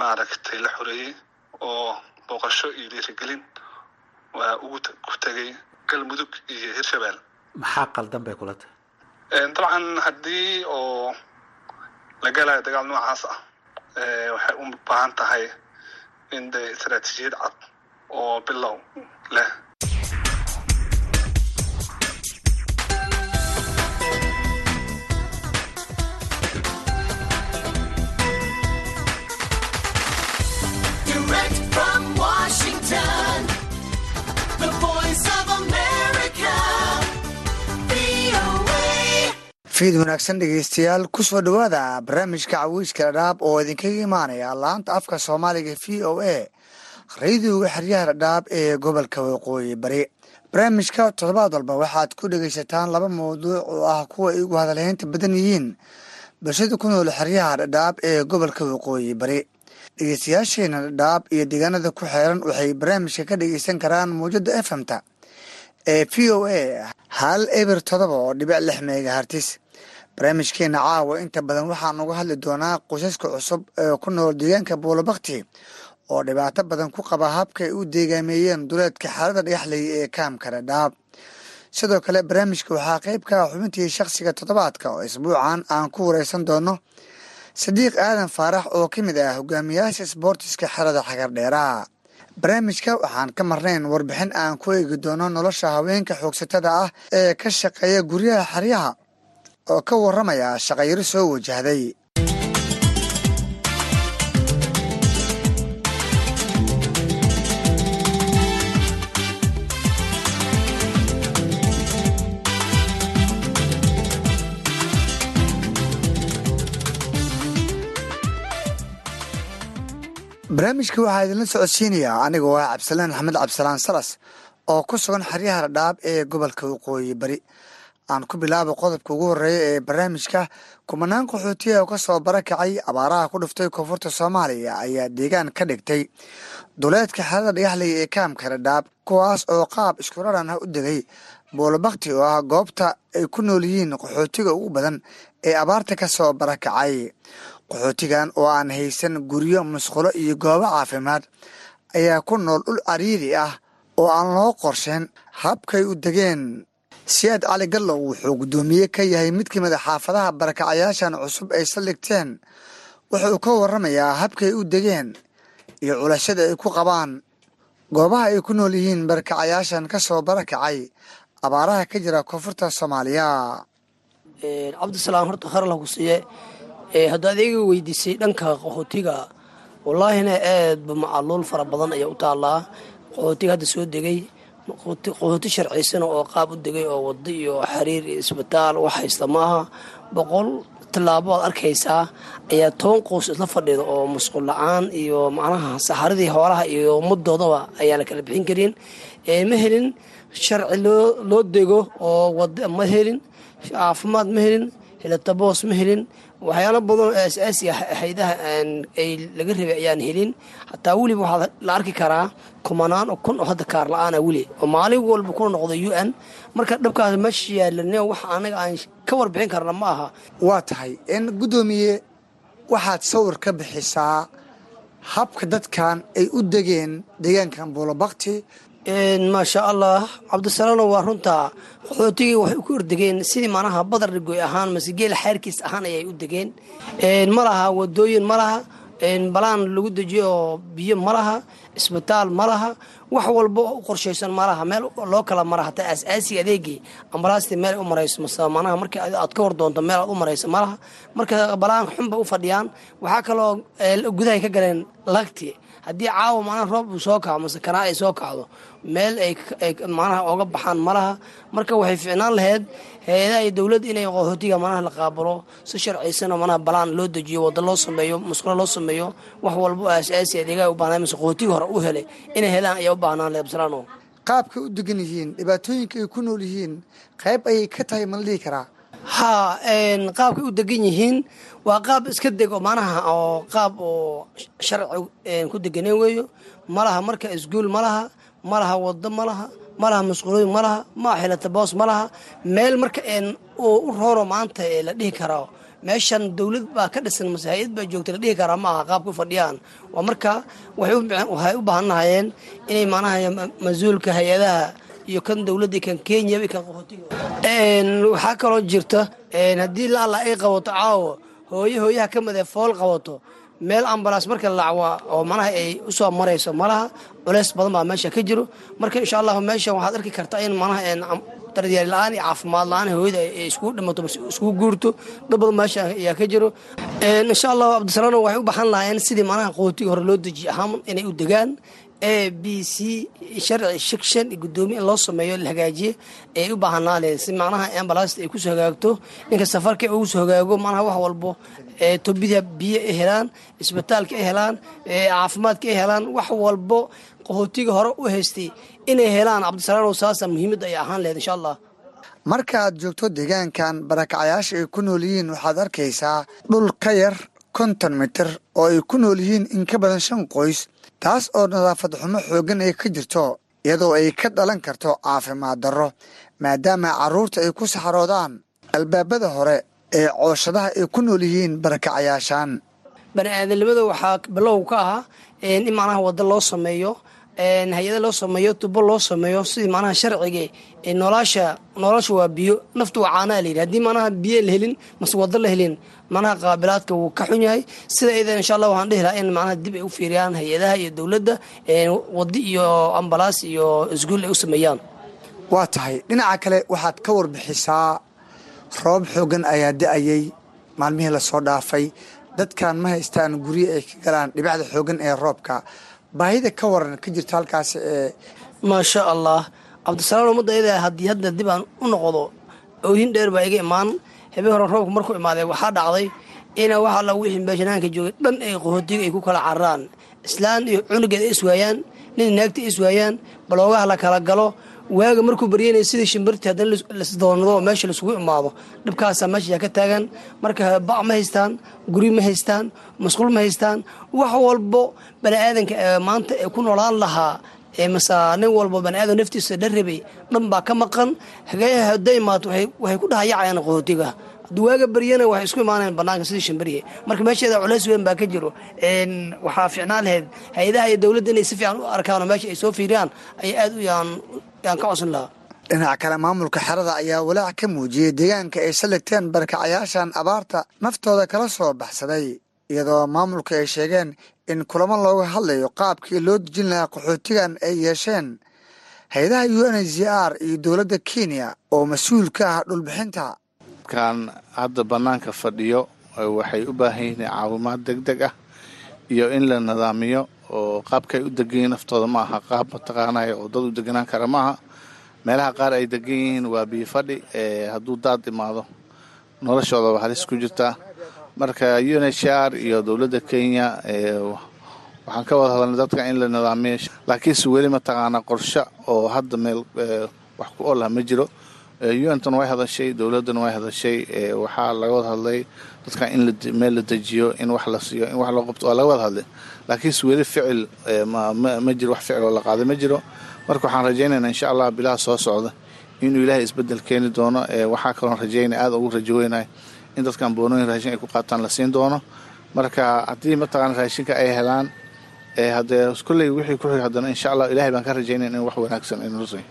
maaragtay la xoreeyey oo booqasho iyo dhiirigelin waa ugu ku tegay galmudug iyo hirshabelle maxaa qaldan bay kula tahay? Dabcan haddii oo la galayo dagaal noocaas ah waxay u baahan tahay in de istaraatiijiyad cad oo bilow leh fiid wanaagsan dhegeystayaal ku soo dhowaada barnaamijka cawiiska dhadhaab oo idinkaga imaanaya laanta afka soomaaliga v o a radiyoga xeryaha dhadhaab ee gobolka waqooyi bari. Barnaamijka toddobaad walba waxaad ku dhegeysataan laba mawduuc oo ah kuwa ay ugu hadalhaynta badan yihiin bulshada ku nool xeryaha dhadhaab ee gobolka waqooyi bari. Dhegeystayaasheena dhadhaab iyo deegaanada ku xeeran waxay barnaamijka ka dhegeysan karaan mawjada efmta ee v o a hal eber todoba oo dhibic lix megahartis barnaamijkeena caawa inta badan waxaan uga hadli doonaa qoysaska cusub ee ku nool deegaanka buulabakti oo dhibaato badan ku qaba habka ay u deegaameeyeen duleedka xaalada dhagaxley ee kaamka dhadhaab sidoo kale barnaamijka waxaa qeyb ka ah xubintii shakhsiga toddobaadka oo isbuucan aan ku wareysan doono sadiiq aadan faarax oo ka mid ah hogaamiyaasha sboortiska xerada xagardheeraha barnaamijka waxaan ka marnayn warbixin aan ku eegi doono nolosha haweenka xoogsatada ah ee ka shaqeeya guryaha xeryaha oo ka waramaya shaqayaro soo wajahday. Barnaamijka waxaa idinla socodsiinayaa anigoo ah cabdisalaan axmed cabdisalaan salas oo ku sugan xeryaha dhadhaab ee gobolka waqooyi bari aan ku bilaabo qodobka ugu horreeya ee barnaamijka kumanaan qaxootiya oo ka soo barakacay abaaraha ku dhuftay koonfurta soomaaliya ayaa deegaan ka dhigtay. Duleedka xerada dhagaxley ee kaamka dhadhaab kuwaas oo qaab isku raran ah u degay buulabakti oo ah goobta ay ku nool yihiin qaxootiga ugu badan ee abaarta ka soo barakacay. Qaxootigan oo aan haysan guryo musqulo iyo goobo caafimaad ayaa ku nool dhul cariiri ah oo aan loo qorsheyn. Habkay u degeen siyaad cali gallow wuxuu guddoomiye ka yahay mid ka mid a xaafadaha barakacayaashan cusub ay saldhigteen wuxuu ka waramayaa habkay u degeen iyo culashada ay ku qabaan. Goobaha ay ku nool yihiin barakacayaashan ka soo barakacay abaaraha ka jira koonfurta soomaaliya. Cabdisalaam horta khar la ku siiye haddaad iga weydiisay dhanka qaxootiga wallaahina aadba macaluul fara badan ayaa u taallaa. Qaxootiga hadda soo degay qaxooti sharciysana oo qaab u degay oo wado iyo xiriir iyo isbitaal wax haysta maaha boqol tallaabo aad arkaysaa ayaa toban qoys isla fadhida oo musqul la'aan iyo macnaha saxaradii hoolaha iyo ummadoodaba ayaan la kala bixin karin ma helin sharci loo dego oo wada ma helin caafimaad ma helin helataboos ma helin waxyaalo badan oo asaasi ah haydaha ay laga rabay ayaan helin hataa weliba waxaa la arki karaa kumanaan oo kun oo hadda kaar la'aana weli oo maalin walba kuna noqdo u n. Marka dhabkaas meesha yaalane wax anaga aan ka warbixin karna ma aha. Waa tahay in guddoomiye waxaad sawir ka bixisaa habka dadkan ay u degeen deegaankan buulabakti maasha allah cabdisalaano waa runtaa qaxootigii waxay ku ordegeen sidii macnaha badar goy ahaan mase geel xeerkiis ahaan ayay u degeen. Ma laha wadooyin ma laha balaan lagu dejiyo oo biyo ma laha isbitaal ma laha wax walba u qorshaysan ma laha meel loo kala mara hataa asaasiga adeegii ambalaastii meel u marayso mase macnaha markii aad ka war doonto meel aad u marayso ma laha. Marka balaan xunba u fadhiyaan waxaa kaloo gudahay ka galeen lagti haddii caawa macnaha roob uu soo kaco mase kanaa ay soo kacdo meel ay macnaha oga baxaan ma laha. Marka waxay ficnaan lahayd hay'adaha iyo dowladda inay qaxootiga macnaha la qaabalo si sharciysana macnaha balaan loo dejiyo waddo loo sameeyo musqulo loo sameeyo wax walba oo asaasi adeegaha u baahnaa mase qaxootiga hore u helay inay helaan ayaa u baahnaan lahayd absalaano qaabkay u degan yihiin dhibaatooyinka ay ku nool yihiin qayb ayay ka tahay ma la dhihi karaa haa qaabkay u degan yihiin waa qaab iska dego macnaha oo qaab oo sharci ku deganeen weeyo malaha marka isguul ma laha ma laha wado ma laha ma laha masquulooyin ma laha ma xilataboos ma laha meel marka u rooro maanta la dhihi karo meeshan dowlad baa ka dhisan mase hay'ad baa joogta la dhihi karaa ma aha qaabka u fadhiyaan waa marka waxay u baahanahayeen inay macnaha mas'uulka hay'adaha iyo kan dowladda kan kenya kan qaxootiga. Waxaa kaloo jirta haddii laala ay qabato caawo hooye hooyaha ka mid ee fool qabato meel ambalaas marka la lacwa oo manaha ay u soo marayso malaha culeys badan baa meesha ka jiro. Marka insha allahu meesha waxaad arki kartaa in manaha daryeer la'aan iyo caafimaad la'aan hooyada ay iskugu dhimato mase iskugu guurto dad badan meesha ayaa ka jiro. Insha allahu cabdisalaano waxay u baxan lahaayeen sidii manaha qootiga hore loo dejiye ahaan inay u degaan a b c sharci shikshan iyo guddoomiye in loo sameeyo la hagaajiye ayay u baahanaaleen si macnaha ambalaasta ay ku soo hagaagto ninka safarka ugu soo hagaago manaha wax walbo tobida biyo ay helaan isbitaalka ay helaan caafimaadka ay helaan wax walbo qaxootiga hore u haystay inay helaan cabdisalaanow saasa muhiimadda ay ahaan laheyd insha allah. Marka aad joogto deegaankan barakacayaasha ay ku nool yihiin waxaad arkaysaa dhul ka yar konton mitir oo ay ku nool yihiin in ka badan shan qoys taas oo nadaafad xumo xooggan ay ka jirto iyadoo ay ka dhalan karto caafimaad darro maadaama carruurta ay ku saxaroodaan albaabada hore ee cooshadaha ay ku nool yihiin barakacayaashan. Bani aadamnimada waxaa bilow ka ahaa in macnaha waddo loo sameeyo hay'ada loo sameeyo tubo loo sameeyo sidii macnaha sharciga nolosha nolosha waa biyo naftu waa caanaa layidhi haddii macnaha biyo la helin mase waddo la helin macnaha qaabilaadka wuu ka xun yahay. Sida idan insha allah waxaan dhihi lahaa in macnaha dib ay u fiiriyaan hay'adaha iyo dowladda waddi iyo ambalaas iyo isguul ay u sameeyaan. Waa tahay. Dhinaca kale waxaad ka warbixisaa roob xooggan ayaa da'ayey maalmihii la soo dhaafay. Dadkan ma haystaan guryo ay ka galaan dhibacda xooggan ee roobka baahida ka waran ka jirta halkaas ee maasha allah cabdisalaam ummadda ayada haddii hadda dib aan u noqdo oohin dheer baa iga imaan. Habeen hore roobku markuu imaaday waxaa dhacday ina wax alla wixii beeshanaanka joogay dhan ay qaxootiga ay ku kala cararaan islaan iyo cunugeed ay iswaayaan nin naagta ay iswaayaan baloogaha la kala galo waaga markuu baryanaya sidii shimbirtii haddana lasdoonado oo meesha laisugu imaado. Dhibkaasaa meesha yaa ka taagan. Marka bac ma haystaan guri ma haystaan masquul ma haystaan. Wax walbo bani aadanka maanta ee ku noolaan lahaa mase nin walbo bani aadam naftiisa dharrabay dhan baa ka maqan. Hadday imaato waxay ku dhahayacayaan qaxootiga haddii waaga baryana waxay isku imaanayaan banaanka sidii shimbirihi marka meesheeda culays weyn baa ka jiro. Waxaa fiicnaan lahayd hay'adaha iyo dowladda inay si fiican u arkaan oo meesha ay soo fiiriyaan ayaa aad u yaan yaan ka codsan lahaa. Dhinaca kale maamulka xerada ayaa walaac ka muujiyey deegaanka ay saligteen barakacayaashan abaarta naftooda kala soo baxsaday iyadoo maamulka ay sheegeen in kulamo looga hadlayo qaabkii loo dejin lahaa qaxootigan ay yeesheen. Hay'adaha u n h r iyo dowladda kenya oo mas'uul ka ah dhulbixinta. Kan hadda bannaanka fadhiyo waxay u baahan yihiin caawimaad deg deg ah iyo in la nidaamiyo oo qaabkaay u degan naftooda ma aha qaab mataqaanaya oo dad u deganaan kara maaha. Meelaha qaar ay degan yihiin waa biyo fadhi hadduu daad imaado. Noloshoodaba halis ku jirtaa marka u n h r iyo dowladda kenya waxaan ka wada hadalnay dadka in la nidaamiyo laakiinse weli mataqaanaa qorshe oo hadda meel wax ku olah ma jiro. Un-tan way hadashay dowladdan way hadashay. Waxaa laga wada hadlay dadka in meel la dejiyo in wax la siiyo in wax loo qabto waa laga wada hadlay laakiinse weli ficil ma jiro wax ficil oo la qaaday ma jiro. Marka waxaan rajaynaynaa insha allah bilaha soo socda inuu ilaahay isbeddel keeni doono waxaa kaloon rajaynaya aada ugu rajaweynayo in dadkan boonooyin raashin ay ku qaataan la siin doono. Marka haddii mataqaana raashinka ay helaan haddee kolley wixii ku xig haddana insha allah ilahay baan ka rajaynaya in wax wanaagsan ay nala siiyo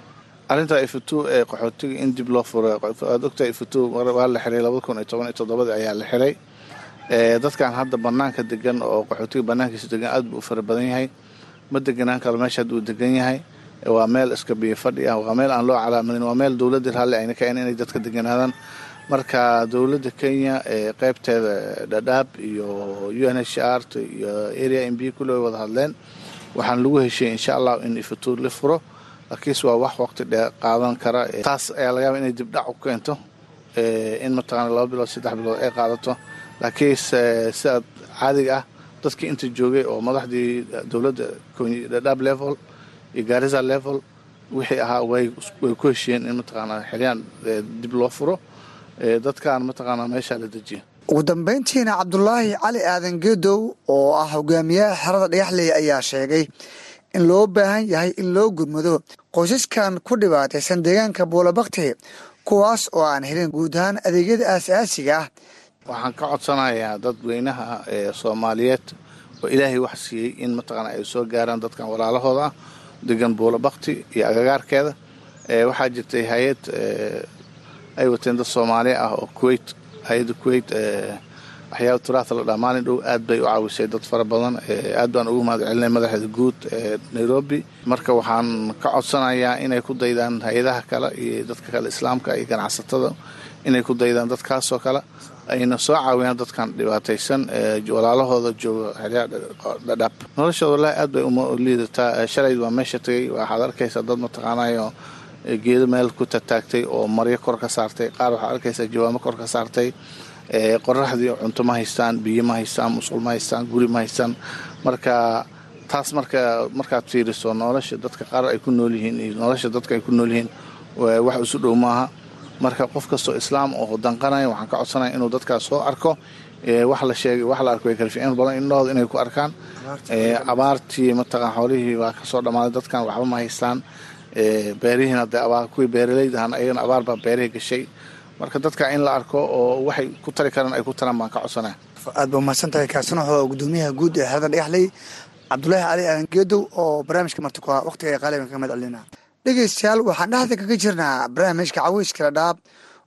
arrinta ifutu ee qaxootiga in dib loo furo aad ifutu waa la xiray labada kun iyo toban iyo toddobadii ayaa la xiray dadkan hadda banaanka degan oo qaxootiga banaankiisa degan aad buu u fara badan yahay. Ma deganaan karo meesha hadduu degan yahay. Waa meel iska biyo ah waa meel aan loo calaamadin waa meel dowladda raalli ayna ka inay dadka deganaadaan marka dowladda kenya qeybteeda dhadhaab iyo u n h r iyo area m b kulli way wada hadleen waxaan lagu heshay insha allah in ifutu la furo. Laakiinse waa wax waqti dheer qaadan kara taas ayaa laga yaaba inay dibdhac u keento. In mataqaana laba bilood saddex bilood ay qaadato laakiinse sidaad caadiga ah dadkii inta joogay oo madaxdii dowladda dhadhaab level iyo gaarisa level wixii ahaa way ku heshiyeen in mataqaana xiliyaan dib loo furo dadkan mataqaana meesha la dejiya ugu dambayntiina cabdulaahi cali aadan geedow oo ah hogaamiyaha xerada dhagaxley ayaa sheegay in loo baahan yahay in loo gurmado qoysaskan ku dhibaataysan deegaanka buulabakti kuwaas oo aan helin guud ahaan adeegyada aasaasiga ah waxaan ka codsanayaa dadweynaha ee soomaaliyeed oo ilaahay wax siiyey in mataqaana ay soo gaaraan dadkan walaalahooda ah degan buulabakti iyo agagaarkeeda. Waxaa jirtay hay'ad ay wateen dad soomaaliya ah oo kuwait hay'adda kuwait waxyaaba turaata la dhaa maalin dhow aad bay u caawisay dad fara badan. Aad baan ugu mahad celinay madaxeeda guud ee nairobi. Marka waxaan ka codsanayaa inay ku daydaan hay'adaha kale iyo dadka kale islaamka iyo ganacsatada inay ku daydaan dadkaasoo kale ayna soo caawiyaan dadkan dhibaataysan walaalahooda jooga xeryaa dhadhab. Noloshooda wallaahi aad bay uma liidataa shalay waa meesha tegay waxaad arkaysaa dad mataqaanayo geedo meel ku tataagtay oo maryo kor ka saartay. Qaar waxaad arkaysaa jawaamo kor ka saartay qoraxdii cunto ma haystaan biyo ma haystaan musqul ma haystaan guri ma haystaan. Marka taas marka markaad fiiriso nolosha dadka qaar ay ku nool yihiin iyo nolosha dadka ay ku nool yihiin wax isu dhow maaha marka qof kastoo islaam oo danqanaya waxaan ka codsanaya inuu dadkaas soo arko. Wax la sheegay wax la arko way kala badan indhahooda inay ku arkaan. Abaartii mataqan xoolihii waa ka soo dhammaaday dadkan waxba ma haystaan. Beerihiina dee abaar kuwii beeraleyda ahaan ayagana abaar baa beerihii gashay. Marka dadka in la arko oo waxay ku tari karaan ay ku taraan baan ka codsanaya aad ba umahadsan tahay kaasina wuxuu gudoomiyaha guud ee xerada dhagaxley cabdulaahi cali aadan geedow oo barnaamijka martikuha waqtiga ay qaaliban kaga mad celina dhegeystayaal waxaan dhexda kaga jirnaa barnaamijka caweyskala dhaab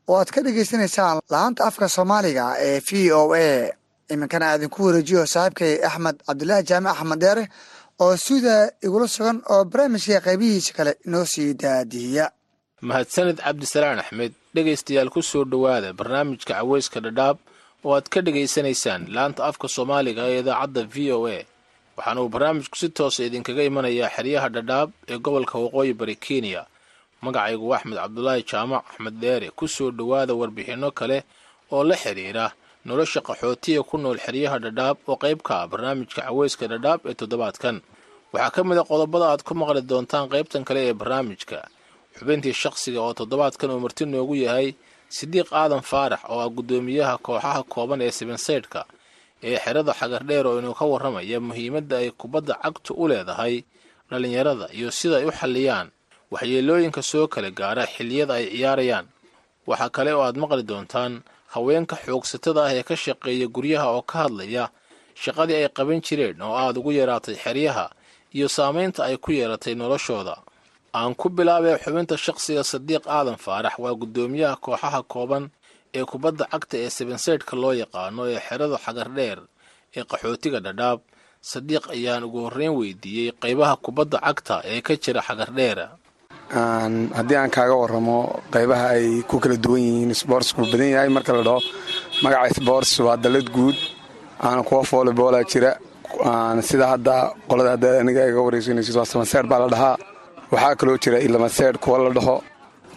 oo aad ka dhagaysanaysaan laanta afka soomaaliga ee v o a. Iminkana aadinku wareejiyo saaxiibkay axmed cabdulaahi jaamac axmed deere oo sida igula sugan oo barnaamijka qaybihiisa kale inoo sii daadihiya mahadsanid cabdisalaan axmed dhegaystayaal ku soo dhowaada barnaamijka caweyska dhadhaab oo aad ka dhegaysanaysaan laanta afka soomaaliga ee idaacadda v o a waxaana uu barnaamijku si toosa idinkaga imanayaa xeryaha dhadhaab ee gobolka waqooyi bari kenya. Magacaygu axmed cabdulaahi jaamac axmed dheere ku soo dhowaada warbixinno kale oo la xidhiira nolosha qaxootiga ku nool xeryaha dhadhaab oo qayb ka ah barnaamijka caweyska dhadhaab ee toddobaadkan. Waxaa ka mid a qodobada aad ku maqli doontaan qaybtan kale ee barnaamijka. Xubintii shaqsiga oo toddobaadkan uu marti noogu yahay sidiiq aadan faarax oo ah guddoomiyaha kooxaha kooban ee sibansaydhka ee xerada xagardheer oo inuu ka warramaya muhiimadda ay kubadda cagtu u leedahay dhallinyarada iyo sida ay u xalliyaan. Waxyeelooyinka soo kala gaara xilliyada ay ciyaarayaan. Waxaa kale oo aad maqli doontaan haweenka xoogsatada ah ee ka shaqeeya guryaha oo ka hadlaya shaqadii ay qaban jireen oo aada ugu yaraatay xeryaha iyo saamaynta ay ku yeelatay noloshooda. Aan ku bilaabay xubinta shaqsiga sadiiq aadan faarax waa guddoomiyaha kooxaha kooban ee kubadda cagta ee sebensaydhka loo yaqaano ee xerada xagardheer ee qaxootiga dhadhaab sadiiq ayaan ugu horreyn weydiiyey qaybaha kubadda cagta ee ka jira xagardheera haddii aan kaaga waramo qaybaha ay ku kala duwan yihiin sboortsku badan yahay marka la dhaho magaca sboorts waa dalad guud. Aana kuwa volleyboola jira. Sida hadda qolada hadda aniga iga wareysanaysid waa samaseer baa la dhahaa. Waxaa kaloo jira ilamaseer kuwa la dhaho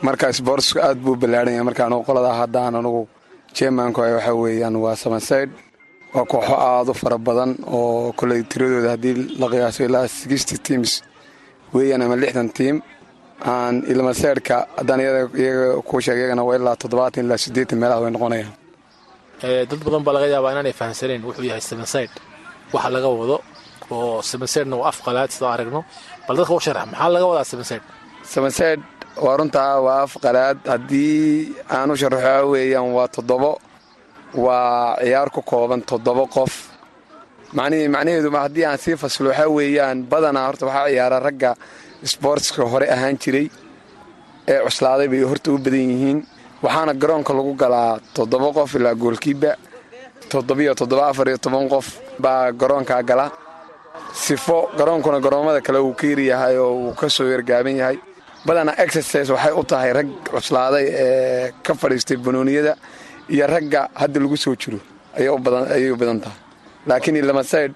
marka sboortsku aad buu ballaadhan yahay marka anugu qolada haddaan anugu jermanku waxaa weeyaan waa samaseyd waa kooxo aada u fara badan oo koley tiradooda haddii la qiyaaso ilaa sixty teams weeyaan ama lixdan tiim aan ilmaseedhka haddaan iyaga kuu sheega iyagana waa ilaa toddobaatan ilaa siddeetan meelaha way noqonayaan. Dad badan baa laga yaabaa inaanay fahamsanayn wuxuu yahay sebensayd waxa laga wado oo sebensaydna waa af qalaad sidoo aragno. Bal dadka u sharax maxaa laga wadaa sebensayd samaseed waa runtaa waa af qalaad haddii aan u sharaxo weeyaan waa toddobo. Waa ciyaar ku kooban toddobo qof. Macnaheedu haddii aan sii fasilo waxaa weeyaan badanaa horta waxaa ciyaara ragga sboortska hore ahaan jiray ee cuslaaday bay horta u badan yihiin. Waxaana garoonka lagu galaa toddoba qof ilaa goolkiiba. Toddobiyo toddoba afar iyo toban qof baa garoonkaa gala. Sifo garoonkuna garoommada kale uu ka yaryahay oo uu ka soo yargaaban yahay badanaa exercise waxay u tahay rag cuslaaday ee ka fadhiistay banooniyada iyo ragga hadda lagu soo jiro ayay u badan tahay. Laakiin ilamasayd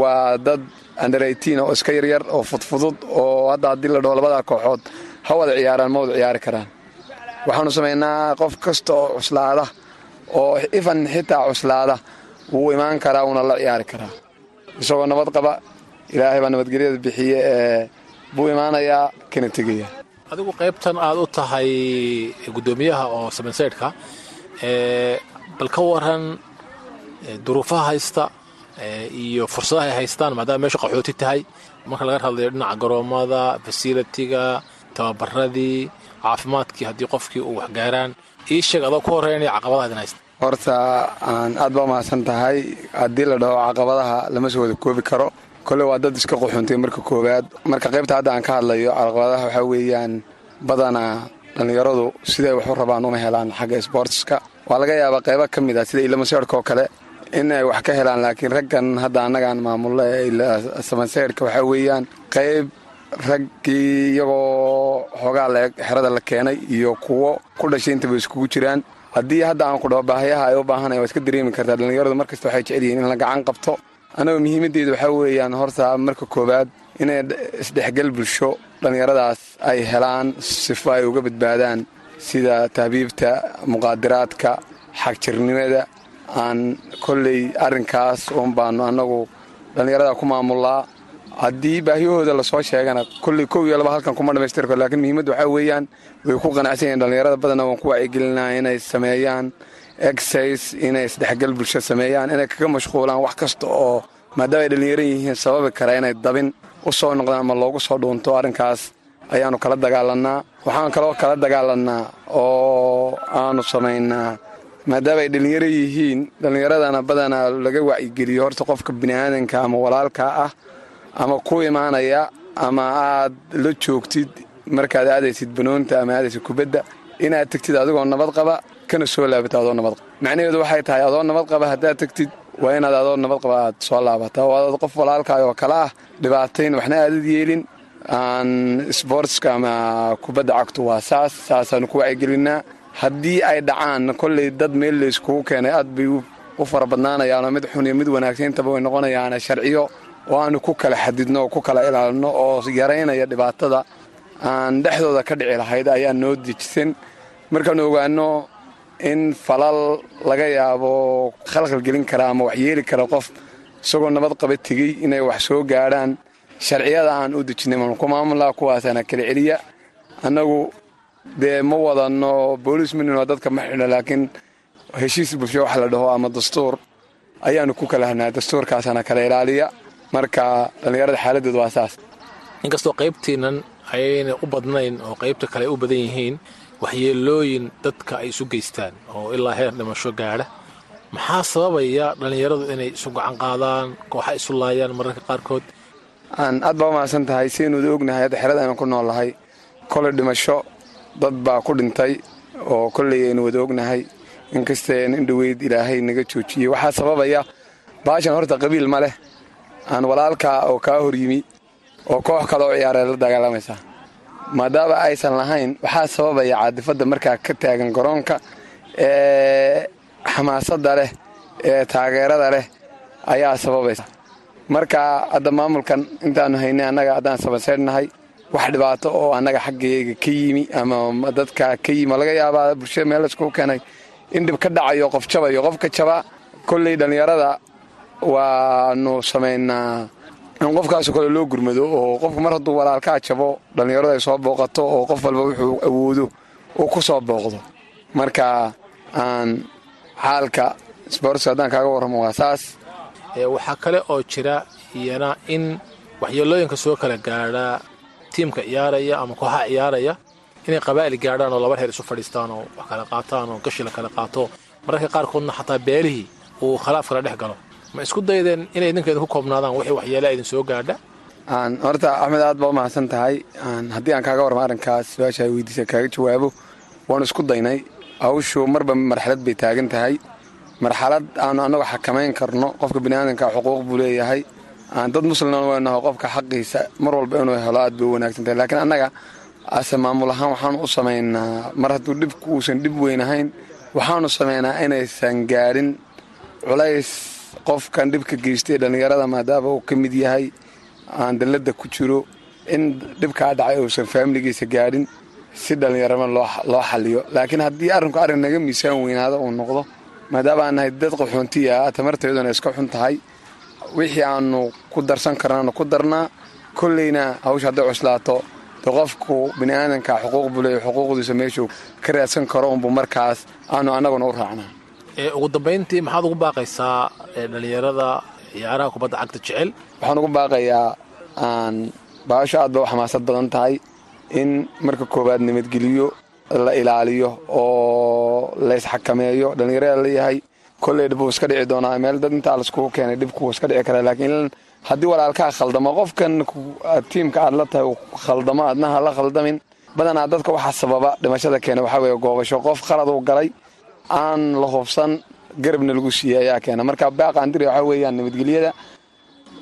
waa dad anderaytiin oo iska yaryar oo fudfudud oo hadda haddii la dhaho labada kooxood ha wada ciyaaraan ma wada ciyaari karaan. Waxaanu samaynaa qof kasta oo cuslaada oo ifan xitaa cuslaada wuu imaan karaa wuuna la ciyaari karaa. Isagoo nabad qaba ilaahay baa nabadgelyada bixiye ee buu imaanayaa kana tegaya adigu qaybtan aad u tahay guddoomiyaha oo sebensaydhka bal ka waran duruufaha haysta iyo fursadaha ay haystaan maadaama meesha qaxooti tahay. Marka laga hadlayo dhinaca garoommada fasilitiga tababaradii caafimaadkii haddii qofkii uu waxgaaraan ii sheeg adoo ku horreynaya caqabadaha idin haysta horta aan aad baa mahadsan tahay. Haddii la dhaho caqabadaha lama soo wada koobi karo kole waa dad iska quxuntay marka koowaad. Marka qaybta hadda aan ka hadlayo caqabadaha waxaa weeyaan badanaa dhallinyaradu siday wax u rabaan uma helaan xagga sboortiska waa laga yaabaa qaybo ka mid ah sida ilamaseerhka oo kale in ay wax ka helaan laakiin raggan hadda annagaan maamulla ee samaseerka waxaa weeyaan qayb raggii iyagoo xoogaa la xerada la keenay iyo kuwo ku dhashay intaba iskugu jiraan. Haddii hadda aan ku dhaho baahayaha ay u baahanaya waa iska dareemi kartaa dhallinyaradu markasta waxay jecel yihiin in la gacan qabto annagoo muhiimaddeedu waxaa weeyaan horta marka koowaad inay isdhexgal bulsho dhallinyaradaas ay helaan sifo ay uga badbaadaan sida tahbiibta muqaadiraadka xagjirnimada. Aan kolley arrinkaas uun baanu annagu dhallinyarada ku maamullaa haddii baahiyahooda la soo sheegana kolley kow iyo laba halkan kuma dhamaystir karo laakiin muhiimadda waxaa weeyaan way ku qanacsan yihiin. Dhallinyarada badanna waan ku wacyigelinaa inay sameeyaan exercise inay isdhexgal bulsho sameeyaan inay kaga mashquulaan wax kasta oo maadaama ay dhallinyaran yihiin. Sababi kara inay dabin u soo noqdaan ama loogu soo dhuunto arrinkaas ayaannu kala dagaalannaa. Waxaan kaloo kala dagaalannaa oo aanu samaynaa maadaama ay dhallinyaro yihiin dhallinyaradana badanaa laga wacyigeliyo. Horta qofka bini'aadanka ama walaalka ah ama ku imaanaya ama aad la joogtid markaad aadaysid banoonta ama aadaysid kubadda inaad tegtid adigoo nabad qaba kana soo laabata adoo nabad qaba. Macnaheedu waxay tahay adoo nabad qaba haddaad tegtid waa inaad adoo nabad qaba aad soo laabata oo aad qof walaalkaay oo kale ah dhibaatayn waxna aadad yeelin. Aan sboortska ama kubadda cagtu waa saas saasaanu ku wacyigelinaa haddii ay dhacaan kolley dad meel layskugu keenay aad bay u fara badnaanayaanoo mid xun iyo mid wanaagsan intaba way noqonayaana sharciyo oo aanu ku kala xadidno oo ku kala ilaalino oo yaraynaya dhibaatada aan dhexdooda ka dhici lahayd ayaa noo dejisan markaanu ogaano in falal laga yaabo khalkhal gelin kara ama wax yeeli kara qof isagoo nabad qaba tegey inay wax soo gaadhaan. Sharciyada aan u dejinay maanu ku maamulaa kuwaasaana kala celiya. Annagu dee ma wadanno booliis minino dadka ma xidhno laakiin heshiis bulsho wax la dhaho ama dastuur ayaanu ku kala hadnaa. Dastuurkaasaana kala ilaaliya. Marka dhallinyarada xaaladdeedu waa saas. Inkastoo qaybtiinnan ayayna u badnayn oo qaybta kale ay u badan yihiin waxyeelooyin dadka ay isu geystaan oo ilaa heer dhimasho gaadha. Maxaa sababaya dhallinyaradu inay isu gacan qaadaan kooxa isu laayaan mararka qaarkood? Aan aad baa umahadsan tahay sidaynuuda ognahay hadda xerada aynu ku noolnahay koley dhimasho dad baa ku dhintay oo kolley aynu wada ognahay. Inkasteen in dhoweyd ilaahay naga joojiyey waxaa sababaya baashan horta qabiil ma leh. Aan walaalkaa oo kaa hor yimi oo koox kale oo ciyaaree la dagaalamaysaa maadaama aysan lahayn waxaa sababaya caadifadda markaa ka taagan garoonka ee xamaasadda leh ee taageerada leh ayaa sababaysa. Marka hadda maamulkan intaanu haynay annaga haddaan sabanseedhnahay wax dhibaato oo annaga xaggayga ka yimi ama dadka ka yimi laga yaabaa bulshada meel laiskugu keenay. In dhib ka dhacayo qof jabayo qofka jaba kolley dhallinyarada waanu samaynaa in qofkaasoo kale loo gurmado oo qofku mar hadduu walaalkaa jabo dhallinyaradu ay soo booqato oo qof walba wuxuu awoodo uu ku soo booqdo. Marka aan xaalka sboortska haddaan kaaga warramo waa saas. Waxaa kale oo jira iyana in waxyeelooyinka soo kala gaadhaa tiimka ciyaaraya ama kooxaha ciyaaraya inay qabaa'il gaadhaan oo laba reer isu fadhiistaan oo wax kala qaataan oo gashi la kala qaato. Mararka qaarkoodna xataa beelihii uu khilaaf kala dhex galo ma isku daydeen inay idinka idinku koobnaadaan wixii waxyeelaa idin soo gaadha? Horta axmed aad baa u mahadsan tahay. Haddii aan kaaga warramo arrinkaas su'aasha weydiisa kaaga jawaabo waanu isku daynay. Hawshu marba marxalad bay taagan tahay. Marxalad aanu annagu xakamayn karno qofka biniaadanka xuquuq buu leeyahay. Dad muslimna weynaho qofka xaqiisa mar walba inuu helo aad bay wanaagsan tahay. Laakiin annaga ase maamul ahaan waxaanu u samaynaa mar hadduu dhibku uusan dhib weyn ahayn waxaanu samaynaa inaysan gaadhin culays qofkan dhibka geystay dhallinyarada maadaama uu ka mid yahay aan dalladda ku jiro in dhibkaa dhacay uusan faamiligiisa gaadhin si dhallinyarama loo xaliyo laakiin haddii arrinku arrin naga miisaan weynaado uu noqdo maadaama aan dad qaxoontiya tamarteeduna iska xun tahay wixii aanu ku darsan karnaanu ku darnaa kolleyna hawsha hadday cuslaato de qofku bini'aadanka xuquuq buu leeya xuquuqdiisa meeshuu ka raadsan karo unbu markaas aanu annaguna u raacnaa ugu dambayntii maxaad ugu baaqaysaa dhallinyarada ciyaaraha kubadda cagta jecel? Waxaan ugu baaqayaa aan baasho aad ba u xamaasad badan tahay in marka koowaad nabadgeliyo la ilaaliyo oo laysxakameeyo dhallinyarada leeyahay kolley dhib uu iska dhici doonaa meel dad intaa laiskugu keenay dhibkuu iska dhici karaa. Laakiin haddii walaalkaa khaldamo qofkan tiimka aad la tahay khaldamo adna ha la khaldamin. Badanaa dadka waxaa sababa dhimashada keena waxaa weeye goobasho. Qof khalad uu galay aan la hubsan garabna lagu siiyey ayaa keena. Marka baaqaandiri waxaa weeyaan nabadgelyada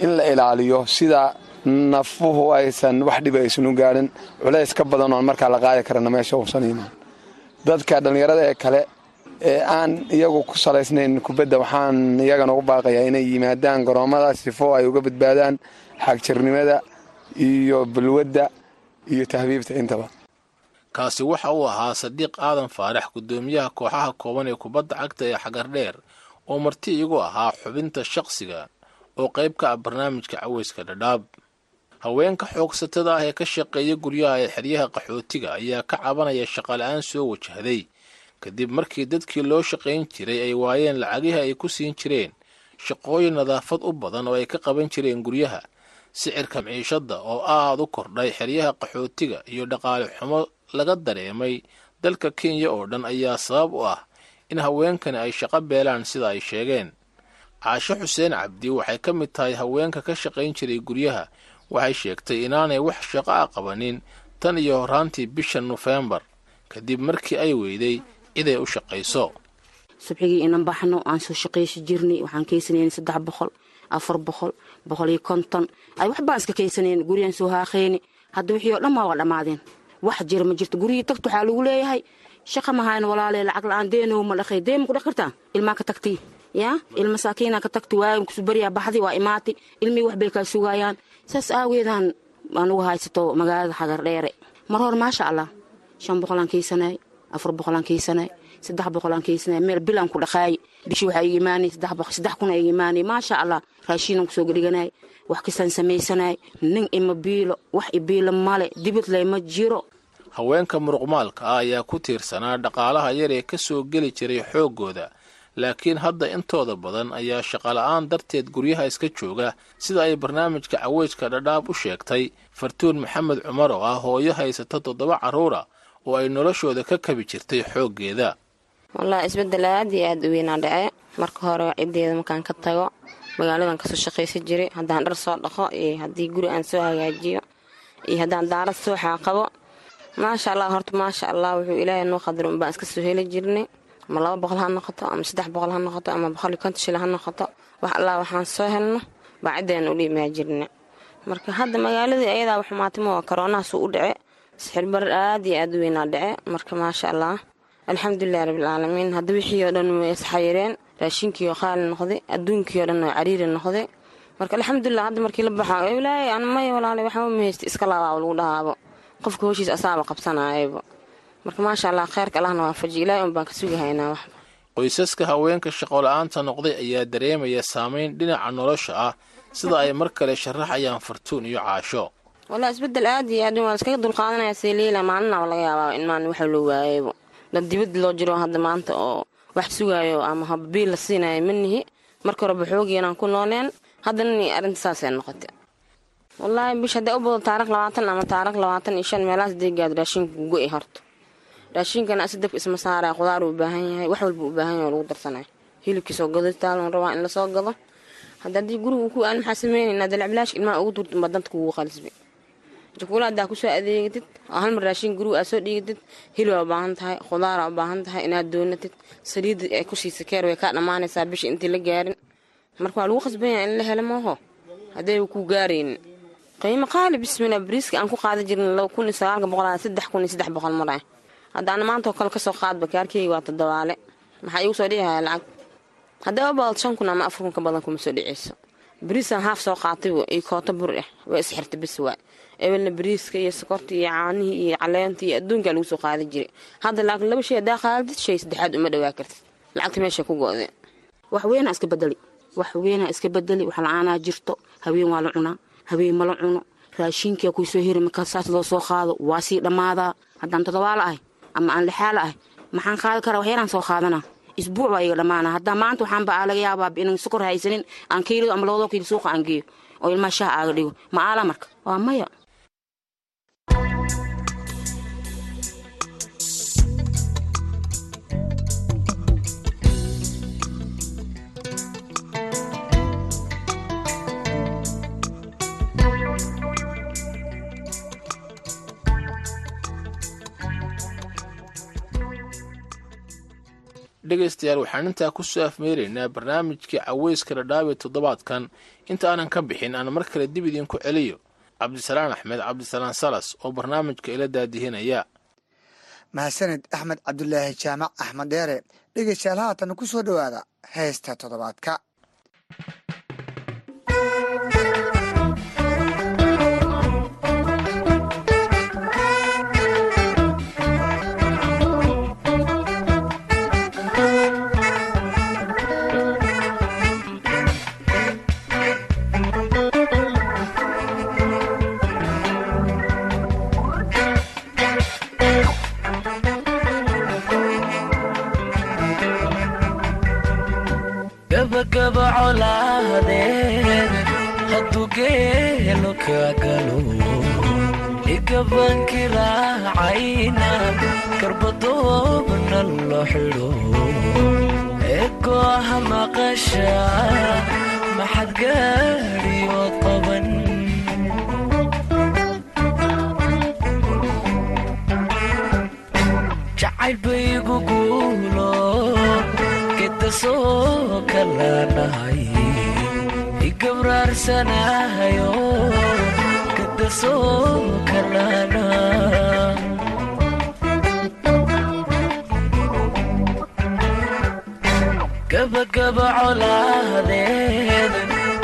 in la ilaaliyo sida nafuhu aysan wax aysan u gaadhin culays ka badan oon markaa la qaadi karana meesha uusan imaan. Dadka dhallinyarada ee kale ee aan iyagu ku salaysnayn kubadda waxaan iyagana ugu baaqayaa inay yimaadaan garoomada sifo ay uga badbaadaan xaagjirnimada iyo balwadda iyo tahbiibta intaba kaasi waxa uu ahaa sadiiq aadan faarax guddoomiyaha kooxaha kooban ee kubadda cagta ee xagardheer oo marti iyagu ahaa xubinta shaqsiga oo qayb ka ah barnaamijka caweyska dhadhaab. Haweenka xoogsatada ah ee ka shaqeeya guryaha ee xeryaha qaxootiga ayaa ka cabanaya shaqala-aan soo wajahday. Kadib markii dadkii loo shaqayn jiray ay waayeen lacagihii ay ku siin jireen shaqooyin nadaafad u badan oo ay ka qaban jireen guryaha. Sicirka miciishadda oo aad u kordhay xeryaha qaxootiga iyo dhaqaale xumo laga dareemay dalka kenya oo dhan ayaa sabab u ah in haweenkani ay shaqo beelaan sida ay sheegeen. Caasho xuseen cabdi waxay ka mid tahay haweenka ka shaqayn jiray guryaha. Waxay sheegtay inaanay wax shaqo a qabanin tan iyo horaantii bisha nofembar kadib markii ay weyday ciday u shaqayso. Subxigii inan baxno aan soo shaqaysi jirnay waxaan kaysanayna saddex boqol afar boqol boqol iyo konton. Ay waxbaan iska kaysanayna guriyaan soo haaqeyni hadda wixii oo dhan waa waa dhammaadeen wax jira ma jirto guryihii tagto waxaa lagu leeyahay. Shaqa mahayna walaalee lacag la'aan deenow ma dhaqay deen ma ku dhex kartaa ilmaa ka tagtay yaa ilma saakiinaa ka tagtay waayo kusubaryaa baxdi waa imaatay ilmihii wax kaa sugayaan. Saas aageedaan anugu haysato magaalada xagar dheere. Mar hore maasha allah shan boqolaan kaysanay afar boqolaan kaysanay saddex boqolaan kaysanay meel bilaan ku dhaqaay. Bishi waxaa iga imaanay saddex kun iga imaanay. Maasha allah raashiinan ku soo gadhiganay wax kastaan samaysanay nin ima biilo wax ibiilo male dibad leyma jiro. Haweenka muruqmaalka ah ayaa ku tiirsanaa dhaqaalaha yar ee ka soo geli jiray xooggooda laakiin hadda intooda badan ayaa shaqola'aan darteed guryaha iska jooga sida ay barnaamijka caweyska dhadhaab u sheegtay. Fartuun maxamed cumar oo ah hooyo haysata toddoba carruura oo ay noloshooda ka kabi jirtay xooggeeda. Wallaahi isbeddel aad iyo aad u weynaa dhace marka hore ciddeeda markaan ka tago magaaladan ka soo shaqaysan jiray haddaan dhar soo dhaqo iyo haddii guri aan soo hagaajiyo iyo haddaan daarad soo xaaqabo. Maasha allah horta maasha allah wuxuu ilaahay noo qadar unbaan iska soo heli jirnay. Ama laba boqol ha noqoto ama saddex boqol ha noqoto ama boqol iyo konton shil ha noqoto. Wax allah waxaan soo helno baa ciddeena u dhiimaa jirna marka hadda magaaladii ayadaa waxumaatay waa karoonahaasuu u dhace sixir barar aad iyo aad u weynaa dhace marka maasha allah alxamdulilahi rabbilcaalamiin hadda wixii oo dhan way isxayireen raashinkii oo qaali noqday adduunkii oo dhan oo cariiri noqday. Marka alxamdulilah hadda markii la baxaa ilaahay aan may walaalay waxba ma haysta iska laabaaba lagu dhahaabo. Qofka hoshiis asaaba qabsanaayaba marka maasha allah kheyrka allahna waafaji ilaahay un baan ka sugahaynaa wax qoysaska haweenka shaqola'aanta noqday ayaa dareemaya saamayn dhinaca nolosha ah sida ay mar kale sharaxayaan fartuun iyo caasho. Walaa isbeddel aad iyo aad waa iskaga dulqaadanaya seeliila maalinaba laga yaabaa in maalin waxa loo waayaybo dad dibad loo jiro hadda maanta oo wax sugaayo ama hababiil la siinayo manihi marka horeba xoogeenaan ku nooleen haddana arrinta saasay noqotay wallaahi bish hadday u bado taarikh labaatan ama taarikh labaatan iyo shan meelahaas deegaad raashinka go'i raashinkana asi dabka isma saaraya qudaar uu baahan yahay wax walba uu baahan yahay oo lagu darsanaya hilibkiisoo gadotaalon rabaa in la soo gado hadda haddii ku aan maxaa sameynaynaa dalacbilaash ilmaha ugu turta ba danta kugu qalisbi haddaa ku soo adeegatid oo hal mar raashin guriga aad soo dhigatid hilib aa u baahan tahay khudaara u baahan tahay inaad doonatid saliidda ay ku siisa keer way kaa dhammaanaysaa bisha intii la gaarin marka waa lagu khasban yahay in la helo mooho hadday ku gaaraynin qiimo qaali bismillah bariiska aan ku qaada jirna laba kun iyo sagaalka boqol saddex kun iyo saddex boqol mar ah haddaana maanta oo kale ka soo qaadba kaarkeyga waa toddobaale maxaa iigu soo dhici haya lacag hadday u badad shan kun ama afar kun ka badan kuma soo dhicayso bariisaan haaf soo qaatay iyo kooto bur ah waa isxirta bis waa ebelna bariiska iyo sokorta iyo caanihii iyo caleenta iyo adduunkaa lagu soo qaadi jiray. Hadda laakiin laba shay haddaa qaadid shay saddexaad uma dhawaa kartid. Lacagta meesha ku go'de wax weynaa iska bedeli wax weynaa iska bedeli wax la'aanaa jirto. Haween waa la cunaa. Haween ma la cuno. Raashinkia kuy soo heri markaa saas soo qaado? Waa sii dhammaadaa haddaan todobaala ahay ama aan lixaala ahay maxaan qaadi karaa wax yaraan soo qaadanaa isbuuc waa iga dhammaana. Haddaa maanta waxaan laga yaabaa inan sokor haysanin aan kiilido ama labadoo kiili suuqa aan geeyo. Oo ilmaha shaha aaga dhigo. Ma aala marka? Waa maya dhegaystayaal waxaan intaa ku soo afmeeraynaa barnaamijkii caweyska dhadhaab ee toddobaadkan. Inta aanan ka bixin aan mar kale dib idinku celiyo. Cabdisalaan axmed cabdisalaan salas oo barnaamijka ila daadihinaya. Mahadsaned axmed cabdulaahi jaamac axmed dheere dhegeystayaal haatan ku soo dhowaada heesta toddobaadka colaadeed hadduu geelo ka galo igabanki guulo gedasoo kalaanahay igabraarsanahayo gedasoo kalaana gabagaba colaadeed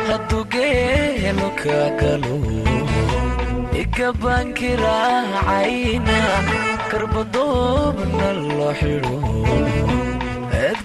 hadduu geelo ka galo igabanki raacayna garbadoobna loo xidho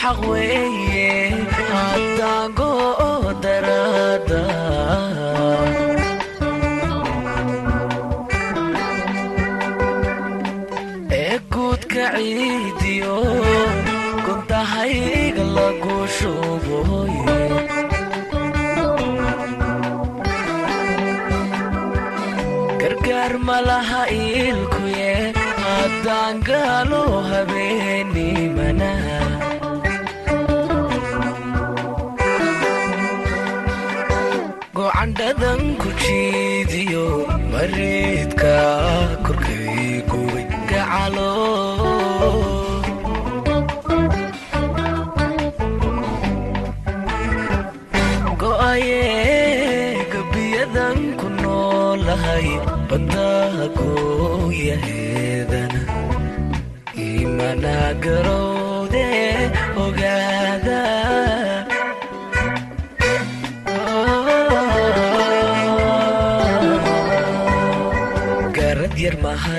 xaq weeye haddaango daraada. Ee guudka ciidiyo guntahayga lagu shuboye gargaar malaha iilkuye haddaan gaalo habeenimana gocandhadan ku jiidiyo mariidka korkaygubay gacalo go'aye gabiyadan ku noolahay baddaha gooyaheedana imana garowde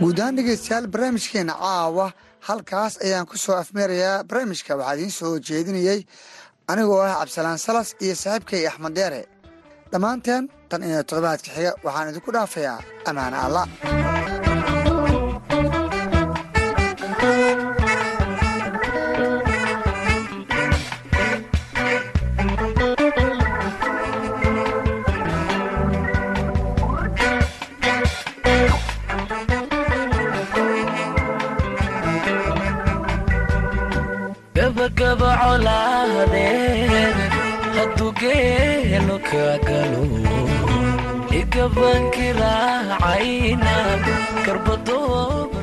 guud ahaan dhegeystayaal barnaamijkeena caawa halkaas ayaan ku soo afmeerayaa barnaamijka waxaa idiin soo jeedinayey anigoo ah cabdisalaan salas iyo saaxiibkay axmed deere dhammaanteen tan iyo toddobaadka xiga waxaan idinku dhaafayaa. Ammaan alla colaadeed hadduu geelo ka galo igabankii raacayna garbadooba